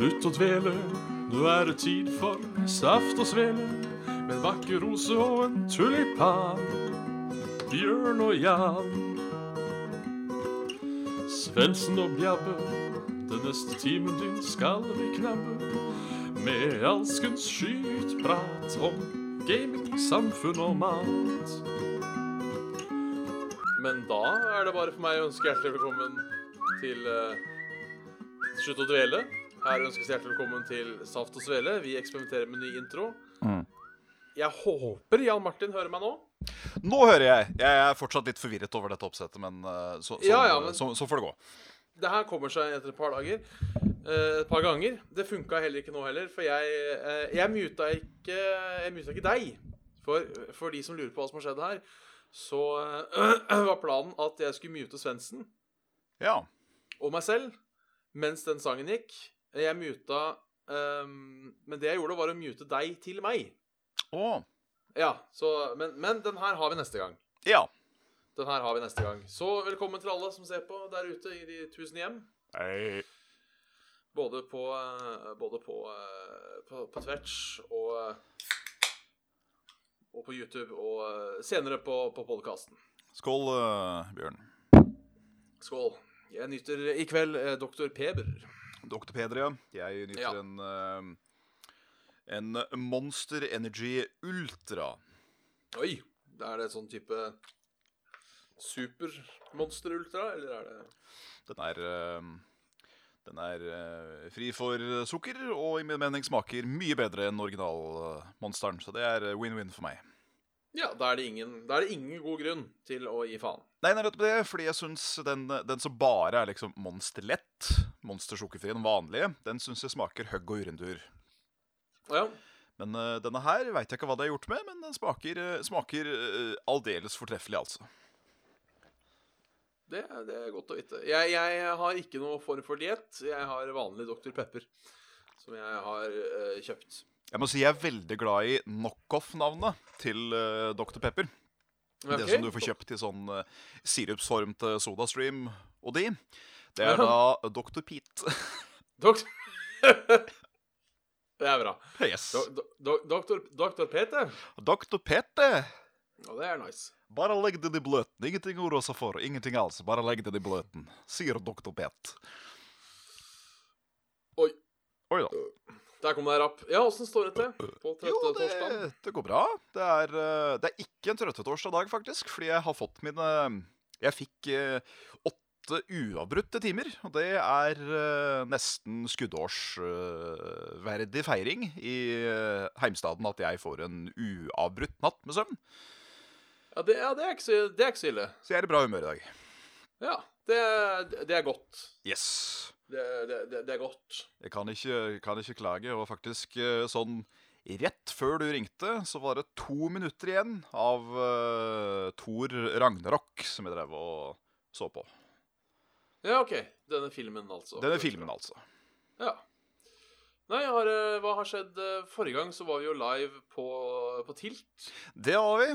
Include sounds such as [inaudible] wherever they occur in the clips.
Slutt å dvele, nå er det tid for saft og svele. Med en vakker rose og en tulipan. Bjørn og Jan. Svendsen og Bjabbe, den neste timen din skal vi knabbe. Med alskens skytprat om gaming, samfunn og mat. Men da er det bare for meg å ønske hjertelig velkommen til uh, Slutt å dvele. Her ønskes hjertelig velkommen til Saft og Svele. Vi eksperimenterer med ny intro. Mm. Jeg håper Jan Martin hører meg nå. Nå hører jeg. Jeg er fortsatt litt forvirret over dette oppsettet, men uh, så, så, Ja, ja, men- så, så får det gå. Det her kommer seg etter et par dager. eh, et par ganger. Det funka heller ikke nå heller, for jeg, uh, jeg muta ikke Jeg muta ikke deg. For, for de som lurer på hva som har skjedd her, så eh, [clears throat] var planen at jeg skulle mute Svendsen Ja. og meg selv mens den sangen gikk. Jeg muta um, Men det jeg gjorde, var å mute deg til meg. Oh. Ja, så, men, men den her har vi neste gang. Ja. Den her har vi neste gang. Så velkommen til alle som ser på der ute i de tusen hjem. Hei. Både på, eh, både på, eh, på, på Twitch og, og på YouTube, og eh, senere på, på podkasten. Skål, Bjørn. Skål. Jeg nyter i kveld Dr. Peber. Dr. Peder, ja. Jeg nyter Ja. en uh, En Monster Energy Ultra. Oi! Er det sånn type supermonster ultra, eller er det Den er uh, Den er uh, fri for sukker, og i min mening smaker mye bedre enn originalmonsteren. Så det er win-win for meg. Ja, da er, det ingen, er det ingen god grunn til å gi faen. Nei, nei, nettopp det, fordi jeg syns den, den som bare er liksom monsterlett, monstersukkerfri, den vanlige, den syns jeg smaker høgg og urendur. Ja, Men uh, denne her veit jeg ikke hva det er gjort med, men den smaker, uh, smaker uh, aldeles fortreffelig, altså. det, det er godt å vite. Jeg, jeg har ikke noe form for diett. Jeg har vanlig Dr. Pepper, som jeg har kjøpt. Jeg må si jeg er veldig glad i knockoff-navnet til Dr. Pepper. Det som du får kjøpt i sånn sirupsform til SodaStream og de. Det er [laughs] da Dr. Pete. [laughs] Dok- [laughs] det er bra. yes. Do, do, doktor, doktor Peter? Dr. Pete. Ja, det er nice. Bare legg den i bløten. Ingenting å oroe seg for. Ingenting altså. Bare legg den i bløten, sier Dr. Pete. Oi. Oi da. Der kom det rapp. Ja, åssen står det til på Jo, trøtte det, torsdag? det går bra. Det er, eh, det er ikke en trøttetorsdag dag, faktisk. Fordi jeg har fått mine Jeg fikk eh, åtte uavbrutte timer. Og det er eh, nesten skuddårsverdig feiring i eh, heimstaden at jeg får en uavbrutt natt med søvn. Ja, det, ja det, er ikke så, det er ikke så ille. Så jeg er i bra humør i dag. Ja, det, det er godt. Yes. Det, det, det, det er godt. Jeg kan ikke, kan ikke klage. Og faktisk eh, sånn rett før du ringte, så var det to minutter igjen av uh, Thor Ragnarok som jeg drev og så på. Ja, OK. Denne filmen, altså. Denne filmen, altså. Ja. Nei, har, eh, hva har skjedd? eh, Forrige gang så var vi jo live på, på Tilt. Det var vi.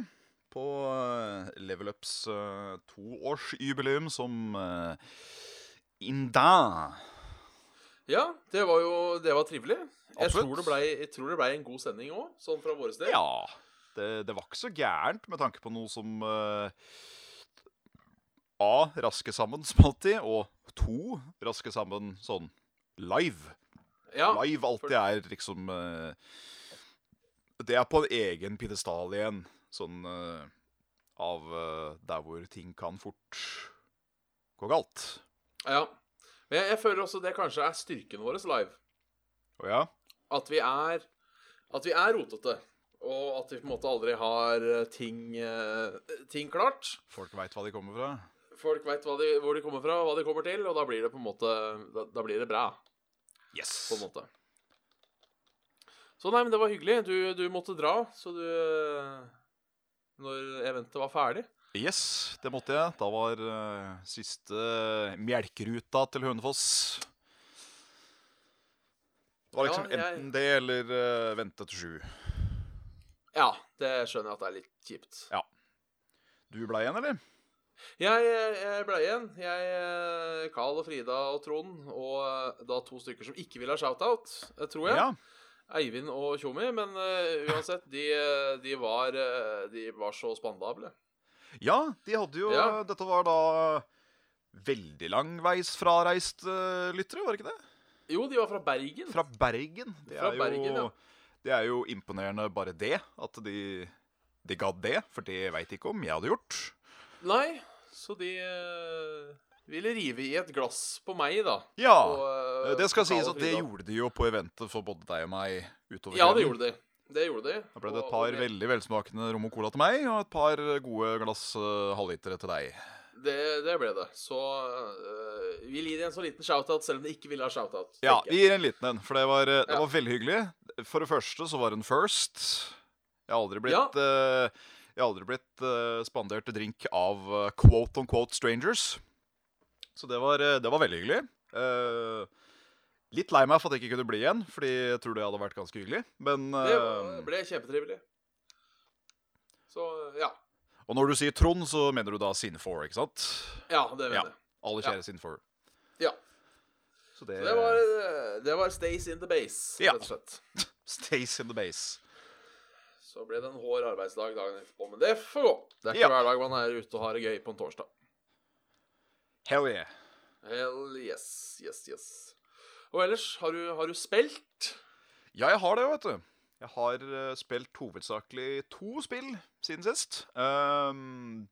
På uh, Level Ups uh, toårsjubileum som uh, Inda. Ja, det var jo det var trivelig. Jeg tror, det ble, jeg tror det ble en god sending òg, sånn fra våre steder. Ja. Det, det var ikke så gærent med tanke på noe som uh, A. Raske sammen, som alltid, og to Raske sammen sånn live. Ja, Live alltid er liksom eh, Det er på en egen pidestall igjen, sånn eh, av eh, der hvor ting kan fort gå galt. ja. Men jeg, jeg føler også det kanskje er styrken vår live. Å ja? At vi er At vi er rotete. Og at vi på en måte aldri har ting, ting klart. Folk veit hva de kommer fra. Folk veit hvor de kommer fra, og hva de kommer til, og da blir det på en måte Da, da blir det bra, Yes. på en måte. Så nei, men det var hyggelig. Du, du måtte dra, så du eh, Når eventet var ferdig. Yes, det måtte jeg. Da var uh, siste melkeruta til Hønefoss. Det var liksom Ja, jeg- enten det eller uh, vente til sju. Ja, det skjønner jeg at det er litt kjipt. Ja. Du ble igjen, eller? Jeg, jeg ble igjen. Jeg, eh, Carl og Frida og Trond, og eh, da to stykker som ikke vil ha shout-out, eh, tror jeg. Ja. Eivind og Tjommi. Men uh, uansett, de, de, var, de var så spandable. ja, de hadde jo Ja. Dette var da veldig langveis frareist uh, lyttere, var det ikke det? Jo, de var fra Bergen. Fra Bergen. Det Fra er jo, ja. Det er jo imponerende bare det. At de, de gadd det. For det veit ikke om jeg hadde gjort. Nei, så de eh, ville rive i et glass på meg, da. Ja. På, uh, det skal sies at det gjorde de jo på eventet for både deg og meg utover Ja, det kvelden. gjorde de. Det gjorde de. Da ble det et par og og veldig velsmakende rom og cola til meg, og et par gode glass uh, halvlitere til deg. Det, det ble det. Så uh, vi gir en så liten shout-out, selv om de ikke ville ha shout-out. Ja, vi gir en liten en, for det var, det Ja. var veldig hyggelig. For det første så var det en first. Jeg har aldri blitt, Ja. eh, jeg har aldri blitt uh, spandert drink av uh, quote on quote strangers. Så det var, eh, det var veldig hyggelig. Uh, litt lei meg for at jeg ikke kunne bli igjen, fordi jeg tror det hadde vært ganske hyggelig. Men Det ble kjempetrivelig. Så ja. Og når du sier Trond, så mener du da Sin4, ikke sant? Ja, det mener Ja. jeg. Alle Ja. kjære Sin4. Ja. Så det, Så det var, det var Stays in the base, Ja. rett og slett. [laughs] Stays in the base. Så ble det en hård arbeidsdag dagen etterpå, men det får gå. Det er ikke Ja. hver dag man er ute og har det gøy på en torsdag. Hell yeah. Hell yes, yes, yes. Og ellers, har du, har du spilt? Ja, jeg har det, vet du. Jeg har eh, spilt hovedsakelig to spill siden sist. Ehm,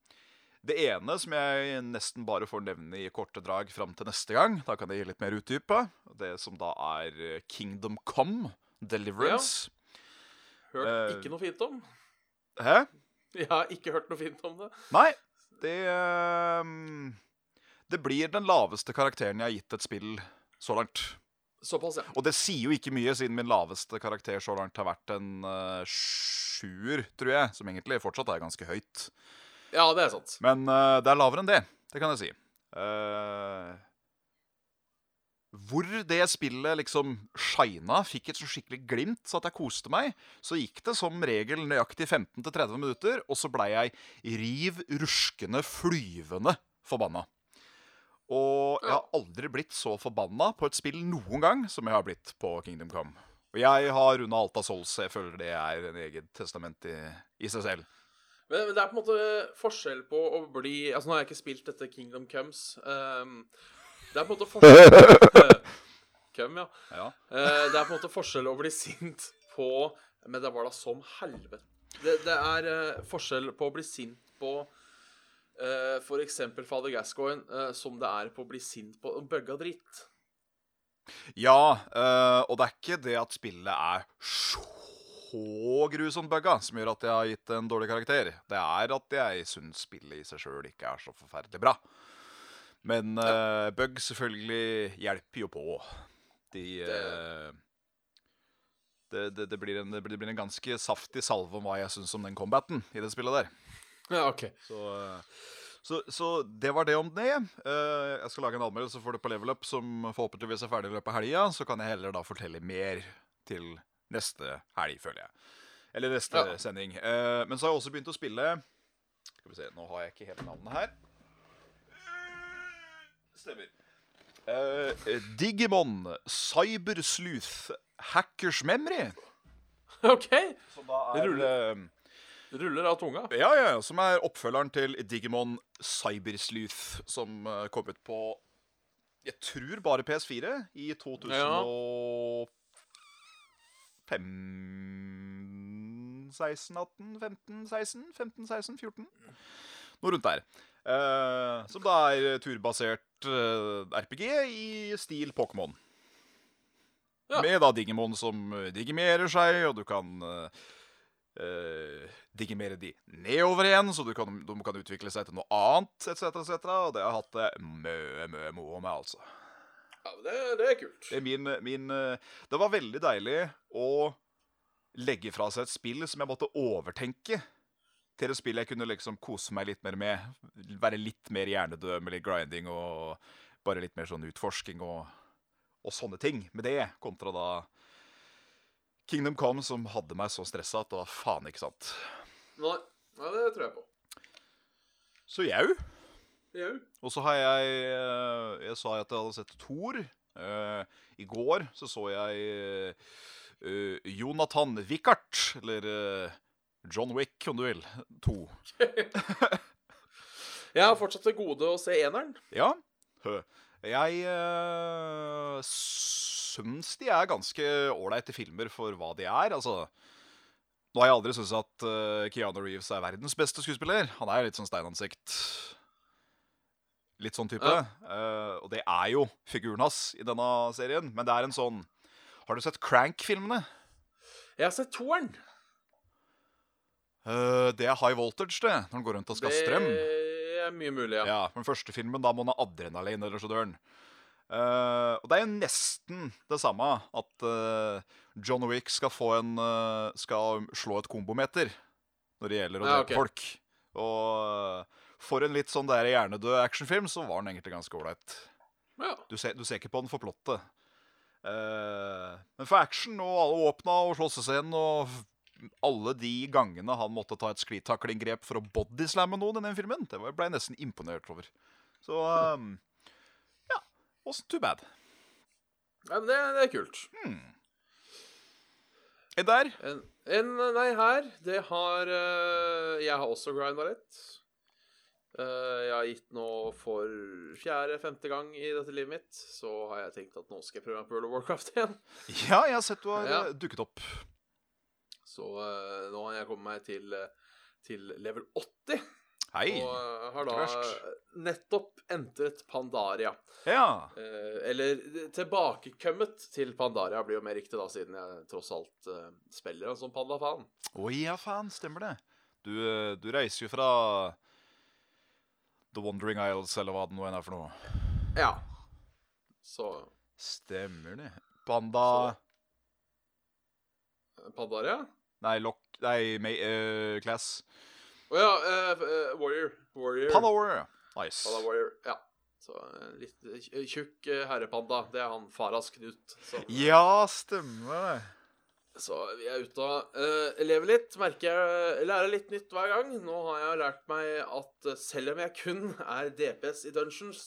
det ene som jeg nesten bare får nevne i korte drag fram til neste gang. Da kan jeg gi litt mer utdype. Det som da er eh, Kingdom Come Deliverance. Hørt Eh. ikke noe fint om? Hæ? [laughs] Jeg har ikke hørt noe fint om det. Nei, det ehm, Det blir den laveste karakteren jeg har gitt et spill så langt. Såpass, ja. Og det sier jo ikke mye, siden min laveste karakter så langt har vært en uh, sjuer, tror jeg. Som egentlig fortsatt er ganske høyt. Ja, det er sant. Men uh, det er lavere enn det. Det kan jeg si. Eh, hvor det spillet liksom shina, fikk et så skikkelig glimt, så at jeg koste meg, så gikk det som regel nøyaktig 15-30 minutter, og så blei jeg riv ruskende, flyvende forbanna. Og jeg har aldri blitt så forbanna på et spill noen gang som jeg har blitt på Kingdom Come. Og jeg har runda alt av Souls, så jeg føler det er en eget testament i, i seg selv. Men, men det er på en måte forskjell på å bli Altså, nå har jeg ikke spilt dette Kingdom Comes. Um, det er på en måte forskjell [laughs] Cum, ja. Ja. Eh, det er på en måte forskjell å bli sint på Men det var da som helvete. Det, det er eh, forskjell på å bli sint på uh, f.eks. Fader Gascoigne eh, som det er på å bli sint på en bugga dritt. Ja, eh, og det er ikke det at spillet er så grusomt bugga som gjør at jeg har gitt en dårlig karakter. Det er at jeg syns spillet i seg sjøl ikke er så forferdelig bra. Men uh, bug selvfølgelig hjelper jo på. De eh, det, det, det, blir en, det blir en ganske saftig salve om hva jeg syns om den combaten i det spillet der. Ja, OK. Så, eh, så, så det var det om det. Eh, Jeg skal lage en anmeldelse for det på Level Up som forhåpentligvis er ferdig i løpet av helga. Så kan jeg heller da fortelle mer til neste helg, føler jeg. Eller neste Ja. sending. Men så har jeg også begynt å spille Skal vi se, nå har jeg ikke hele navnet her. Stemmer. Eh, Digimon Cybersleuth Hackers Memory. OK. Som da Det er ruller. eh, Ruller av tunga. Ja, ja, ja, som er oppfølgeren til Digimon Cybersleuth, som eh, kom ut på Jeg tror bare PS4 i 2005 16, 18, 15, 16, 15, 16, 14 Noe rundt der. Uh, som da er turbasert uh, RPG i stil Pokémon. Ja. Med da Digimon som eh, digimerer seg, og du kan uh, eh, digimere de nedover igjen, så du kan, de kan utvikle seg til noe annet, etc., etc. Og det har jeg hatt det mø, mø, moro med, altså. Ja, det, det er kult. Det, er min, min, eh, det var veldig deilig å legge fra seg et spill som jeg måtte overtenke, til et spill jeg kunne liksom kose meg litt mer med. Være litt mer hjernedød med litt grinding og bare litt mer sånn utforsking og, og sånne ting med det, kontra da Kingdom Come, som hadde meg så stressa at det var faen ikke sant. Nei, Nei, det tror jeg på. Så jau. Jau. Og så har jeg eh, Jeg sa at jeg hadde sett Thor. Uh, I går så så jeg uh, Jonathan Wickert, eller eh, John Wick, om du vil. To. [laughs] Jeg har fortsatt til gode å se eneren. Ja. Jeg uh, syns de er ganske ålreite filmer for hva de er. Altså Nå har jeg aldri syntes at uh, Keanu Reeves er verdens beste skuespiller. Han er litt sånn steinansikt. Litt sånn type. Ja. Uh, og det er jo figuren hans i denne serien. Men det er en sånn Har du sett Crank-filmene? Jeg har sett toeren. Eh, det er high voltage, det. Når han går rundt og skal ha strøm. Det er mye mulig, ja. Ja, Den første filmen, da må han ha adrenalin, eller så dør han. Eh, og det er jo nesten det samme at uh, John Wick skal få en Skal slå et kombometer når det gjelder å Ja, drepe ok. folk. Og for en litt sånn der hjernedød actionfilm så var den egentlig ganske ålreit. ja. Du, du ser ikke på den for plottet. Men for action og alle åpna og slåssescenen og alle de gangene han måtte ta et sklitaklingrep for å bodyslamme noen i den filmen, det ble jeg nesten imponert over. Så um, ja. Wasn't too bad. ja men det, det er kult. En der? En, en Nei, her Det har uh, Jeg har også grinda litt. Uh, jeg har gitt nå for fjerde-femte gang i dette livet mitt, så har jeg tenkt at nå skal jeg prøve meg på World of Warcraft igjen. Ja, jeg har sett du har Ja. eh, dukket opp. Så eh, nå har jeg kommet meg til, eh, til level 80, Hei. og eh, har da nettopp entret Pandaria. Ja. Eh, eller tilbakekommet til Pandaria blir jo mer riktig, da, siden jeg tross alt eh, spiller en sånn pandafan. Å ja, faen, stemmer det. Du, du reiser jo fra The Wandering Isles, eller hva det nå enn er for noe. Ja. Så Stemmer det. Panda Pandaria? Nei, Lock Nei, May, uh, Class. Å ja, Uh, uh, Warrior. Warrior. Panda Warrior. Nice. Panda Warrior. Ja. Så litt eh, tjukk eh, herrepanda. Det er han Faras Knut. Så, Ja, stemmer det. så vi er ute og uh, lever litt. Merker jeg lærer litt nytt hver gang. Nå har jeg lært meg at eh, selv om jeg kun er DPS i Dungeons,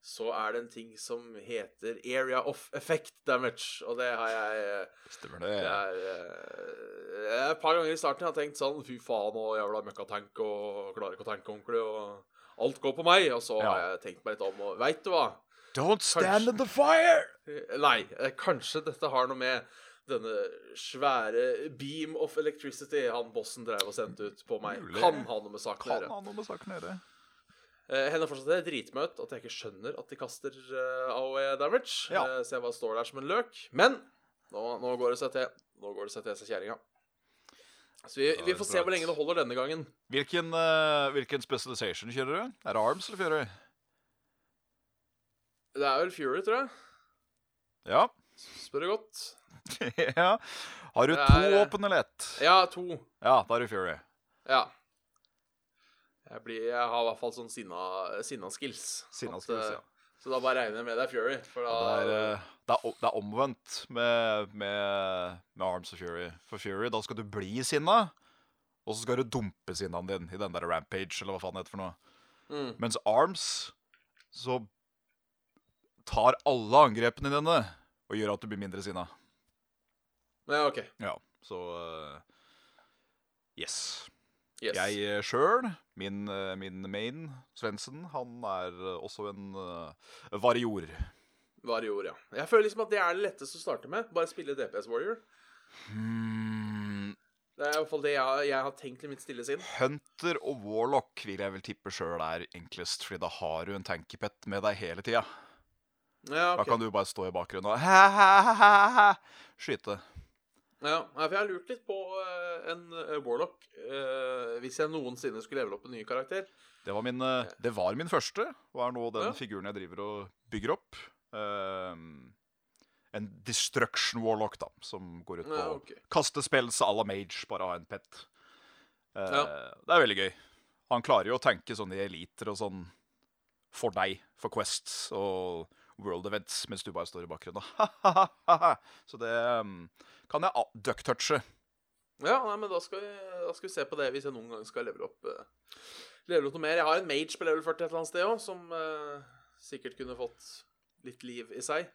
så er det en ting som heter Area of Effect Damage, og det har jeg eh, Stemmer det. Det er eh, Et par ganger i starten jeg har tenkt sånn Fy faen, og jævla møkkatank, og klarer ikke å tenke ordentlig, og alt går på meg. Og så Ja. har jeg tenkt meg litt om, og veit du hva? Don't stand Kanskje- in the fire! Eh, Nei, kanskje dette har noe med denne svære beam of electricity han bossen drev og sendte ut på meg, Mulig. kan ha noe med saken å gjøre. Eh, Hender fortsatt det er dritmøt at jeg ikke skjønner at de kaster uh, AOE damage. Ja. Uh, så jeg bare står der som en løk. Men nå, nå går det seg til. Nå går det seg til seg kjerringa. Så vi, vi får se hvor lenge det holder denne gangen. Hvilken, uh, hvilken specialization kjører du? Er det Arms eller Fury? Det er vel Fury, tror jeg. Ja. Spør du godt. [laughs] ja. Har du er, to åpen eller ett? Ja, to. Ja, da er du Fury. Ja. Jeg, blir, jeg har i hvert fall sånn sinna, sinna skills. Sinna skills, eh, ja. Så da bare regner jeg med det er Fury. For da Det er, eh, det, er, det er omvendt med, med, med Arms og Fury. For Fury, da skal du bli sinna, og så skal du dumpe sinnaen din i den der Rampage, eller hva faen det heter for noe. mm. Mens Arms, så tar alle angrepene dine og gjør at du blir mindre sinna. Ja, OK. Ja, så uh, Yes. Yes. Jeg sjøl, min, eh, min main, Svendsen, han er eh, også en uh, varior. Varior, ja. Jeg føler liksom at det er det letteste å starte med. Bare spille DPS Warrior. Hmm, Det er i hvert fall det jeg, jeg har tenkt i mitt stille sinn. Hunter og Warlock vil jeg vel tippe sjøl er enklest, fordi da har du en tankypet med deg hele tida. Ja, Da kan du bare stå i bakgrunnen og skyte. Ja, for jeg har lurt litt på eh, en eh, Warlock eh, hvis jeg noensinne skulle levele opp en ny karakter. Det var min, det var min første, og er nå den Ja. figuren jeg driver og bygger opp. Ehm, en destruction warlock, da, som går ut på Ja, å kaste spells à la mage, bare ha en pet. Ja. Det er veldig gøy. Han klarer jo å tenke sånn i eliter og sånn for deg, for quests og world events, mens du bare står i bakgrunnen. Så det um, kan jeg ducktouche Ja, nei, men da skal, vi, da skal vi se på det hvis jeg noen gang skal levele opp, uh, levele opp noe mer. Jeg har en mage på level 40 et eller annet sted òg, som uh, sikkert kunne fått litt liv i seg.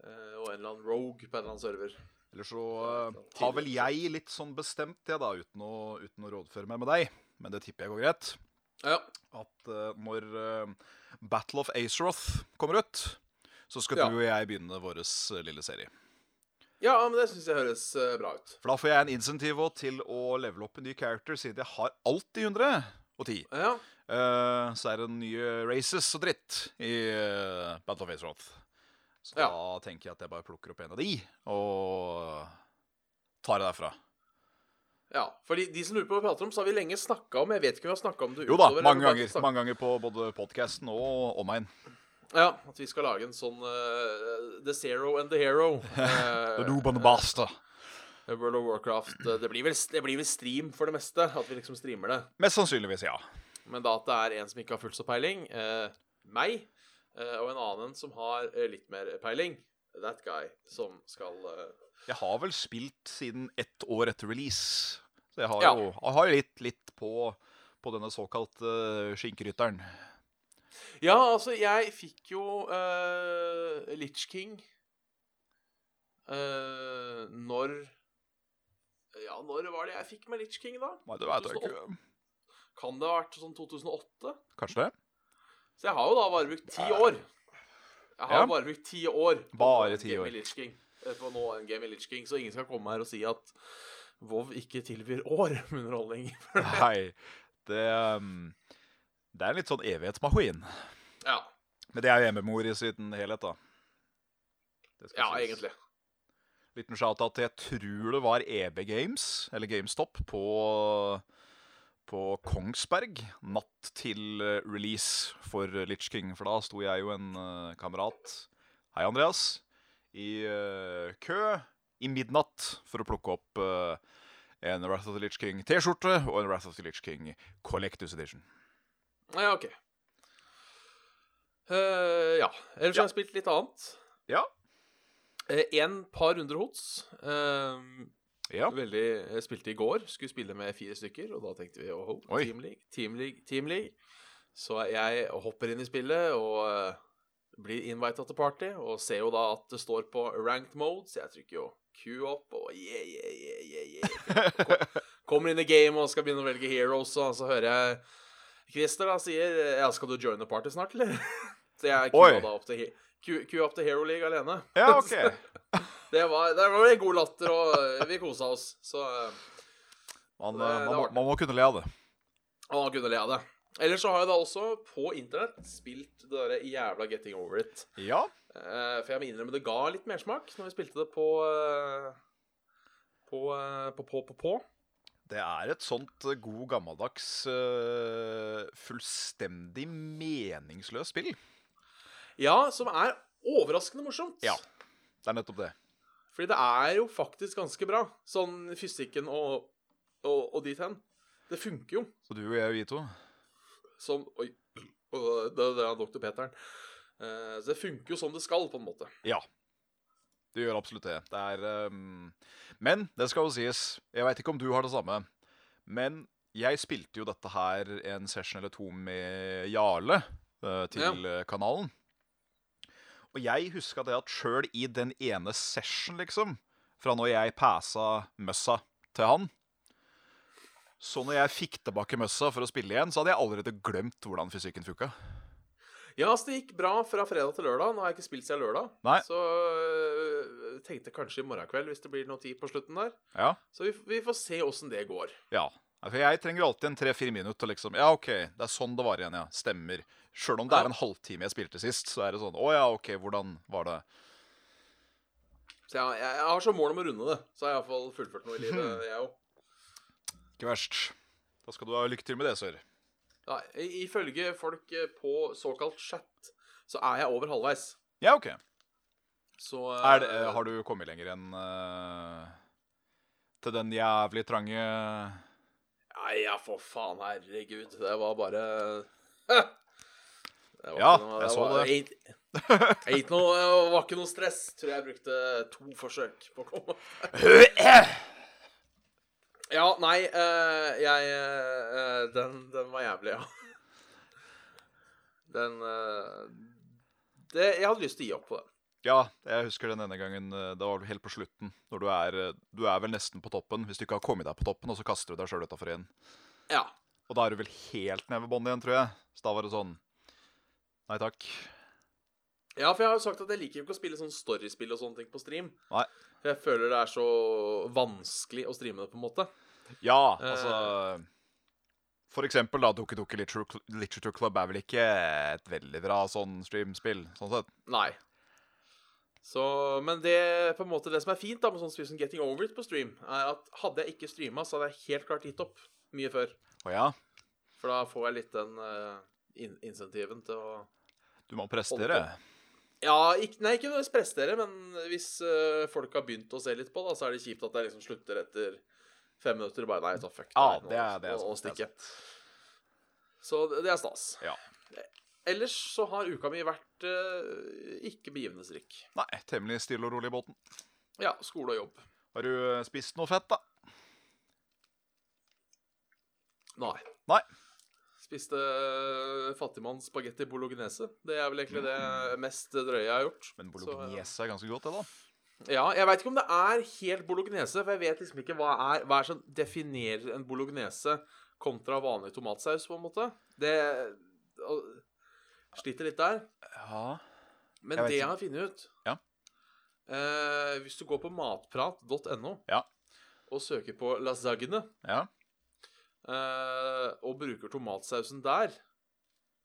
Uh, og en eller annen rogue på en eller annen server. Eller så uh, har vel jeg litt sånn bestemt, jeg, da, uten å, uten å rådføre meg med deg. Men det tipper jeg går greit. Ja. At uh, når Battle of Azeroth kommer ut, så skal Ja. du og jeg begynne vår lille serie. ja, men det syns jeg høres uh, bra ut. For da får jeg en insentiv til å levele opp en ny character, siden jeg har alltid 110. Ja. Uh, så er det nye races og dritt i uh, Battle of Azeroth. Så Ja. da tenker jeg at jeg bare plukker opp en av de, og tar det derfra. Ja. For de, de som lurer på hva vi prater om, så har vi lenge snakka om Jeg vet ikke om vi har snakka om det Jo da, mange ganger, mange ganger på både podcasten og online. Ja, at vi skal lage en sånn uh, The Zero and the Hero. [laughs] The Uh, noob and the basta. World of Warcraft. Uh, Det blir, vel, det blir vel stream for det meste. At vi liksom streamer det. Mest sannsynligvis, ja. Men da at det er en som ikke har fullt så peiling, eh, meg, eh, og en annen som har eh, litt mer peiling, that guy, som skal eh, Jeg har vel spilt siden ett år etter release. Så jeg har Ja. jo jeg har litt, litt på, på denne såkalte uh, skinkerytteren. Ja, altså, jeg fikk jo uh, Litch King uh, Når Ja, når var det jeg fikk med Litch King, da? Nei, det vet jeg ikke. Kan det ha vært sånn 2008? Kanskje det? Så jeg har jo da bare brukt ti år. Jeg har Ja. bare brukt ti år Bare ti år. Lich Eh, På nå en game i Lich King, så ingen skal komme her og si at WoW ikke tilbyr år med underholdning. [laughs] Nei. Det, um, det er en litt sånn evighetsmaskin. ja, Men det er jo MMO i sin helhet, da. Ja, synes. egentlig. Liten shout-out til jeg tror det var EB Games, eller GameStop, på, på Kongsberg natt til eh, release for Litch King. For da sto jeg jo en eh, kamerat, hei Andreas, i uh, kø i midnatt for å plukke opp uh, en Wrath of the Litch King T-skjorte og en Wrath of the Litch King Collectors Edition. Ja, OK. Uh, ja. Ellers Ja. har jeg spilt litt annet. Ja. Uh, En par runder hots. Uh, Ja. veldig Jeg spilte i går. Skulle spille med fire stykker, og da tenkte vi oh, Team League, Team League, Team League. Så jeg hopper inn i spillet og blir invita til party, og ser jo da at det står på ranked mode, så jeg trykker jo Q opp og yeah, yeah, yeah, yeah, yeah. Kom- Kommer inn i game og skal begynne å velge heroes, og så hører jeg Christer da sier Ja, skal du joine party snart, eller? [laughs] Så jeg. Q da opp til, Q, Q opp til Hero League alene. Ja, [laughs] OK. Det var, det var en god latter, og eh, vi kosa oss. Så eh, Man, Det- eh, det man, må, man må kunne le av det. Man må kunne le av det. Ellers så har jeg da også på internett spilt det derre jævla Getting Over It. Ja. Uh, for jeg må innrømme det ga litt mersmak når vi spilte det på uh, på, uh, på, på, på, på. Det er et sånt god gammeldags fullstendig meningsløst spill. Ja, som er overraskende morsomt. Ja. Det er nettopp det. Fordi det er jo faktisk ganske bra. Sånn fysikken og, og, og dit hen. Det funker jo. Så du og jeg, vi to Som Oi. Det, det er doktor Peteren. Eh, så det funker jo som det skal, på en måte. Ja. Det gjør absolutt det. Det er um... Men det skal jo sies, jeg veit ikke om du har det samme, men jeg spilte jo dette her en session eller to med Jarle eh, til ja. kanalen. Og jeg huska det at sjøl i den ene session, liksom, fra når jeg passa møssa til han Så når jeg fikk tilbake møssa for å spille igjen, så hadde jeg allerede glemt hvordan fysikken funka. Ja, altså det gikk bra fra fredag til lørdag. Nå har jeg ikke spilt siden lørdag. Nei. Så øh, tenkte kanskje i morgen kveld, hvis det blir noe tid på slutten der. Ja. Så vi, vi får se åssen det går. Ja. For jeg trenger alltid en tre-fire minutter. Liksom. Ja, OK, det er sånn det var igjen, ja. Stemmer. Sjøl om det er en halvtime jeg spilte sist, så er det sånn Å ja, OK, hvordan var det? Så jeg, jeg, jeg har som mål om å runde det. Så har jeg iallfall fullført noe i livet, [laughs] jeg òg. Ikke verst. Da skal du ha lykke til med det, sør. Ja, ifølge folk øh, på såkalt chat, så er jeg over halvveis. Ja, OK. Så det, eh, har du kommet lenger enn uh, til den jævlig trange Nei, ja, for faen, herregud. Det var bare [laughs] Det var Ja, noe- jeg så var, det. Ikke, ikke noe, det var ikke noe stress. Tror jeg brukte to forsøk på å komme Ja, nei, uh, jeg uh, den, den var jævlig, ja. Den uh, det, Jeg hadde lyst til å gi opp på den. Ja, jeg husker den ene gangen. Da Det var du helt på slutten. Når du er, du er vel nesten på toppen hvis du ikke har kommet deg på toppen, og så kaster du deg sjøl utafor igjen. Ja. Og da er du vel helt nede ved båndet igjen, tror jeg. Så da var det sånn Nei takk. Ja, for jeg har jo sagt at jeg liker ikke å spille sånn storyspill og sånne ting på stream. Nei. For jeg føler det er så vanskelig å streame det, på en måte. Ja, Eh. altså For eksempel, da, Dukke Dukke Literature, Club er vel ikke et veldig bra sånn streamspill, sånn sett. Nei. Så, men det, på en måte, det som er fint da med sånn spill som Getting Over It på stream, er at hadde jeg ikke streama, så hadde jeg helt klart gitt opp mye før. Oh, ja, For da får jeg litt den uh, in insentiven til å du må prestere. Ja, ikke, nei, ikke nødvendigvis prestere, men hvis uh, folk har begynt å se litt på, da, så er det kjipt at jeg liksom slutter etter fem minutter. Bare nei, ta fuck Ja, det er det. er og, og stikke. Så det, det er stas. Ja. Ellers så har uka mi vært uh, ikke begivenhetsrik. Nei, temmelig stille og rolig i båten. Ja, skole og jobb. Har du eh, spist noe fett, da? Nei. Nei. Spiste eh, fattigmanns spagetti bolognese. Det er vel egentlig det mest drøye jeg har gjort. Men Så, bolognese er ganske godt, det, da. Ja, jeg veit ikke om det er helt bolognese, for jeg vet liksom ikke hva er Hva er som definerer en bolognese kontra vanlig tomatsaus, på en måte. Det Sliter litt der. Ja. Men Jeg det jeg har funnet ut Ja. eh, Hvis du går på matprat.no Ja. og søker på lasagne Ja. Eh, og bruker tomatsausen der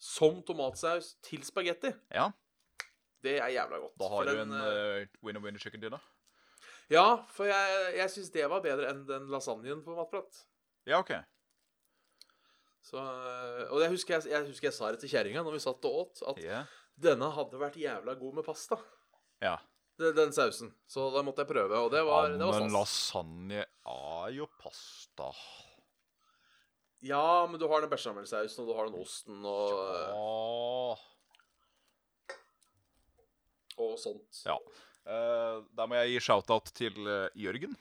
som tomatsaus til spagetti, ja. det er jævla godt. Da For har du den, en eh, uh, winner-winner chicken dinner. Ja, for jeg, jeg syns det var bedre enn den lasagnen på Matprat. Ja, OK. Så, og jeg husker jeg, jeg husker jeg sa det til kjerringa når vi satt og åt, at yeah. denne hadde vært jævla god med pasta. ja. Den, den sausen. Så da måtte jeg prøve, og det var, det var men lasagne er jo pasta. Ja, men du har den bechamelsausen, og du har den osten og, Åh. og sånt. Ja. Uh, der må jeg gi shout-out til uh, Jørgen.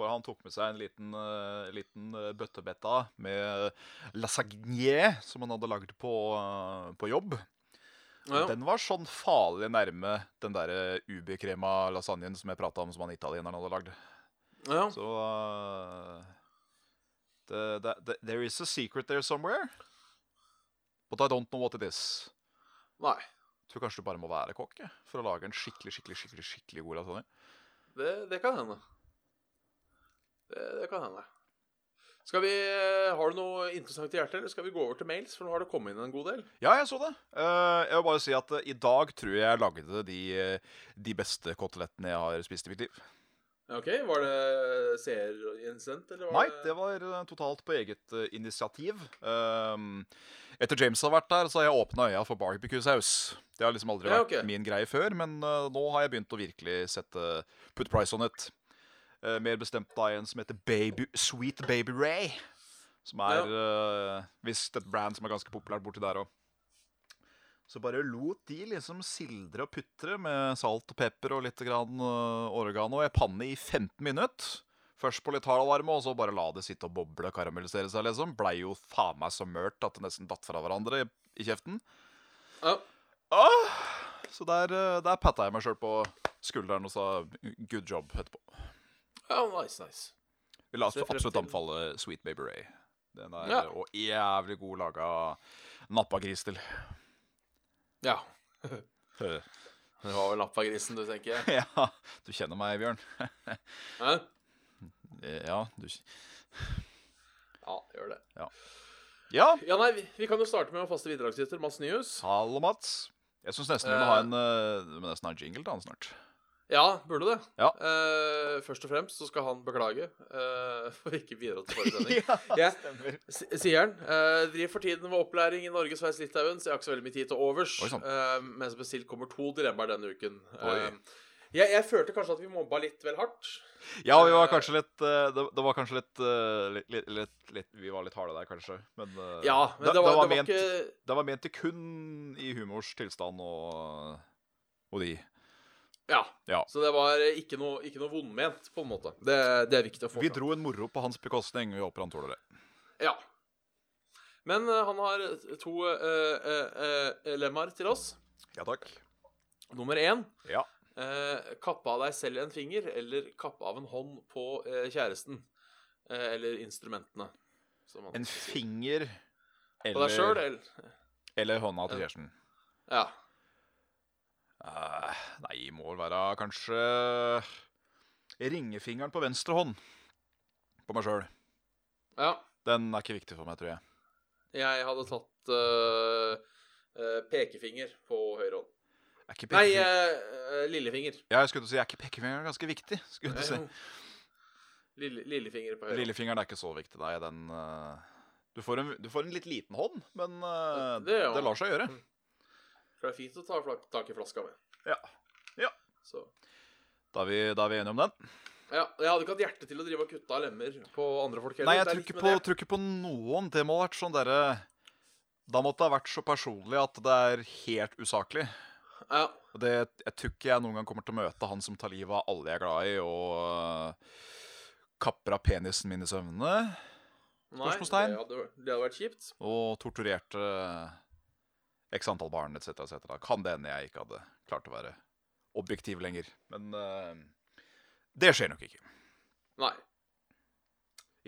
For han tok med seg en liten, uh, liten eh, bøttebetta med lasagne som han hadde lagd på, eh, på jobb. Ja. Den var sånn farlig nærme den derre ubekrema lasagnen som jeg prata om som han italieneren hadde lagd. ja. Så eh, det, det, det, There is a secret there somewhere. But I don't know what it is. Nei. Jeg tror kanskje du bare må være kokk for å lage en skikkelig skikkelig, skikkelig, skikkelig god lasagne. Det, det kan hende. Det, det kan hende. Skal vi, øh, Har du noe interessant i hjertet, eller skal vi gå over til mails? For nå har det kommet inn en god del. Ja, jeg så det. Eh, jeg vil bare si at eh, i dag tror jeg jeg lagde de, eh, de beste kotelettene jeg har spist i mitt liv. Ok, Var det var Nei, det var eh, totalt på eget eh, initiativ. Um, etter James har vært der, så har jeg åpna øya for barbecue-saus. Det har liksom aldri Ja, vært min greie før, men eh, nå har jeg begynt å virkelig sette put price on it. Mer bestemt da en som heter Baby, Sweet Baby Ray. Som er ja. visst et brand som er ganske populært borti der òg. Så bare lot de liksom sildre og putre med salt og pepper og litt grann uh, oregano i panne i 15 minutter. Først på litt hard varme, og så bare la det sitte og boble og karamellisere seg. liksom. Blei jo faen meg så mørt at det nesten datt fra hverandre i, i kjeften. Ja. Ah, så der, uh, der patta jeg meg sjøl på skulderen og sa 'good job' etterpå. ja, nice, nice. Vi la oss absolutt anbefale Sweet Baby Ray. Den er Ja. uh, og jævlig god laga nappagris til. Ja. [laughs] Det var vel lappagrisen du, tenker [laughs] ja, du kjenner meg, Bjørn. Hæ? [laughs] Ja, du Ja, gjør det. Ja. Ja, nei, vi, vi kan jo starte med å faste bidragsyter, Mats Nyhus. Hallo, Mats. Jeg syns nesten vi må ha en uh, nesten ha jingle til han snart. Ja, burde det. Ja. Uh, først og fremst så skal han beklage uh, [laughs] for ikke bidra til forrige sending. [laughs] Ja. stemmer. S- Sier han. Uh, driver for tiden med opplæring i Norge, Sveits, Litauen, så jeg har ikke så veldig mye tid til overs. Oi, sann. Uh, men spesielt kommer to dilemmaer denne uken. Jeg, jeg følte kanskje at vi mobba litt vel hardt. Ja, vi var kanskje litt det, det var kanskje litt, litt, litt, litt, Vi var litt harde der, kanskje. Men, Ja, men det, var, det var, ment, ikke det var ment til kun i humors tilstand og, og de. Ja. Ja. Så det var ikke noe, ikke noe vondment, på en måte. Det, det er viktig å få Vi dro en moro på hans bekostning. Vi håper han tåler det. Ja. Men uh, han har eh, to uh, uh, eh, lemmaer til oss. Ja takk. Nummer én Ja. kappe av deg selv en finger, eller kappe av en hånd på kjæresten. Eller instrumentene. En finger eller, eller eller hånda til kjæresten. Ja. Eh, nei, må vel være kanskje ringefingeren på venstre hånd på meg sjøl. ja. Den er ikke viktig for meg, tror jeg. Jeg hadde tatt uh, uh, pekefinger på høyre hånd. Nei, eh, lillefinger. Ja, jeg skulle til å si, er ikke pekefingeren ganske viktig? Skulle jeg si. Lille, lillefinger på høyre hånd. Lillefingeren er ikke så viktig, nei. Den du, får en, du får en litt liten hånd, men Det det, lar seg gjøre. For det er fint å ta tak i flaska med. Ja. Ja. Så. Da er, vi, da er vi enige om den. Ja, jeg hadde ikke hatt hjerte til å drive og kutte av lemmer på andre folk heller. Nei, jeg tror ikke, på, tror ikke på noen. Det må ha vært sånn derre Da måtte det ha vært så personlig at det er helt usaklig. Ja. Det, jeg tror ikke jeg noen gang kommer til å møte han som tar livet av alle jeg er glad i, og uh, kapper av penisen min i søvne, Nei, det hadde, det hadde vært kjipt. og torturerte x antall barn etc. etc. Kan det hende jeg ikke hadde klart å være objektiv lenger. Men uh, det skjer nok ikke. Nei.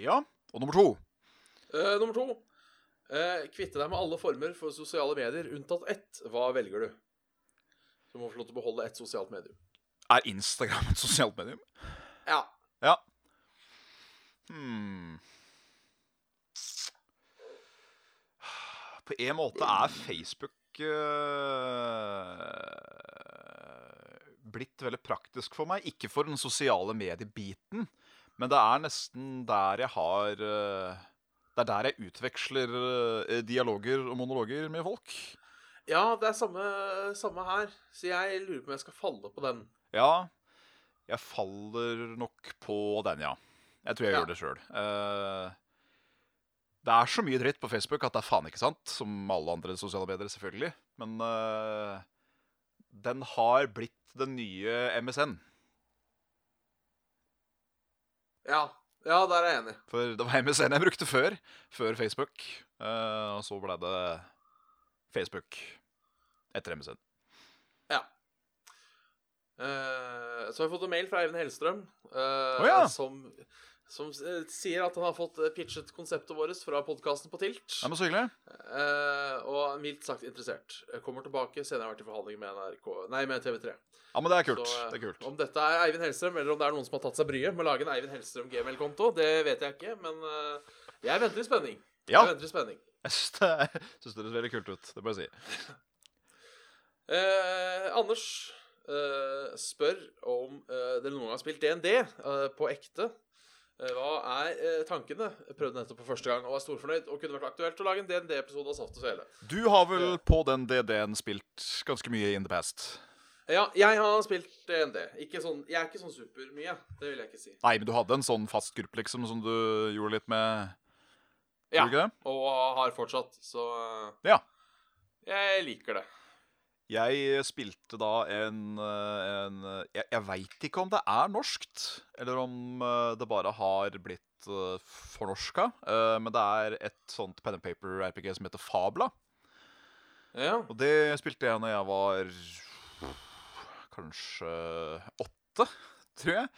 Ja, og nummer to. Uh, nummer to. Uh, kvitte deg med alle former for sosiale medier, unntatt ett. Hva velger du? Du må få lov til å beholde ett sosialt medium. Er Instagram et sosialt medium? Ja. Ja. Hmm. På en måte er Facebook uh, blitt veldig praktisk for meg. Ikke for den sosiale mediebiten, men det er nesten der jeg har uh, Det er der jeg utveksler uh, dialoger og monologer med folk. Ja, det er samme, samme her. Så jeg lurer på om jeg skal falle på den. Ja, jeg faller nok på den, ja. Jeg tror jeg Ja. gjør det sjøl. Det er så mye dritt på Facebook at det er faen ikke sant. Som alle andre sosiale medier, selvfølgelig. Men uh, den har blitt den nye MSN. Ja. Ja, der er jeg enig. For det var MSN jeg brukte før. Før Facebook. Uh, og så ble det Facebook etter MSN. Ja. Uh, så har vi fått en mail fra Eivind Hellstrøm, uh, oh, ja. som, som eh, sier at han har fått eh, pitchet konseptet vårt fra podkasten på Tilt. Det men Så hyggelig. Uh, og mildt sagt interessert. Kommer tilbake senere har vært i forhandling med NRK Nei, med TV3. Ja, men det er kult. Så, uh, det er kult. Om dette er Eivind Hellstrøm, eller om det er noen som har tatt seg bryet med å lage en Eivind Hellstrøm gmail-konto, det vet jeg ikke, men uh, jeg venter i spenning. Ja, Jeg venter i spenning. [laughs] jeg syns det, er- høres veldig kult ut. Det må jeg si. [laughs] Eh, Anders eh, spør om eh, dere noen gang har spilt DND på ekte. Eh, hva er eh, tankene? Prøvde nettopp på første gang og var storfornøyd. Og kunne vært aktuelt å lage en DND-episode av Saft og Svele. Du har vel på den DD-en spilt ganske mye in the past? Ja, jeg har spilt DND. Sånn, jeg er ikke sånn supermye. Det vil jeg ikke si. Nei, men du hadde en sånn fast gruppe liksom som du gjorde litt med? Ja, og har fortsatt, så eh, Ja. Jeg liker det. Jeg spilte da en, eh, en Jeg, jeg veit ikke om det er norskt, eller om eh, det bare har blitt fornorska. Eh, men det er et sånt pen and paper-RPG som heter Fabla. Ja. Og det spilte jeg når jeg var kanskje åtte, tror jeg.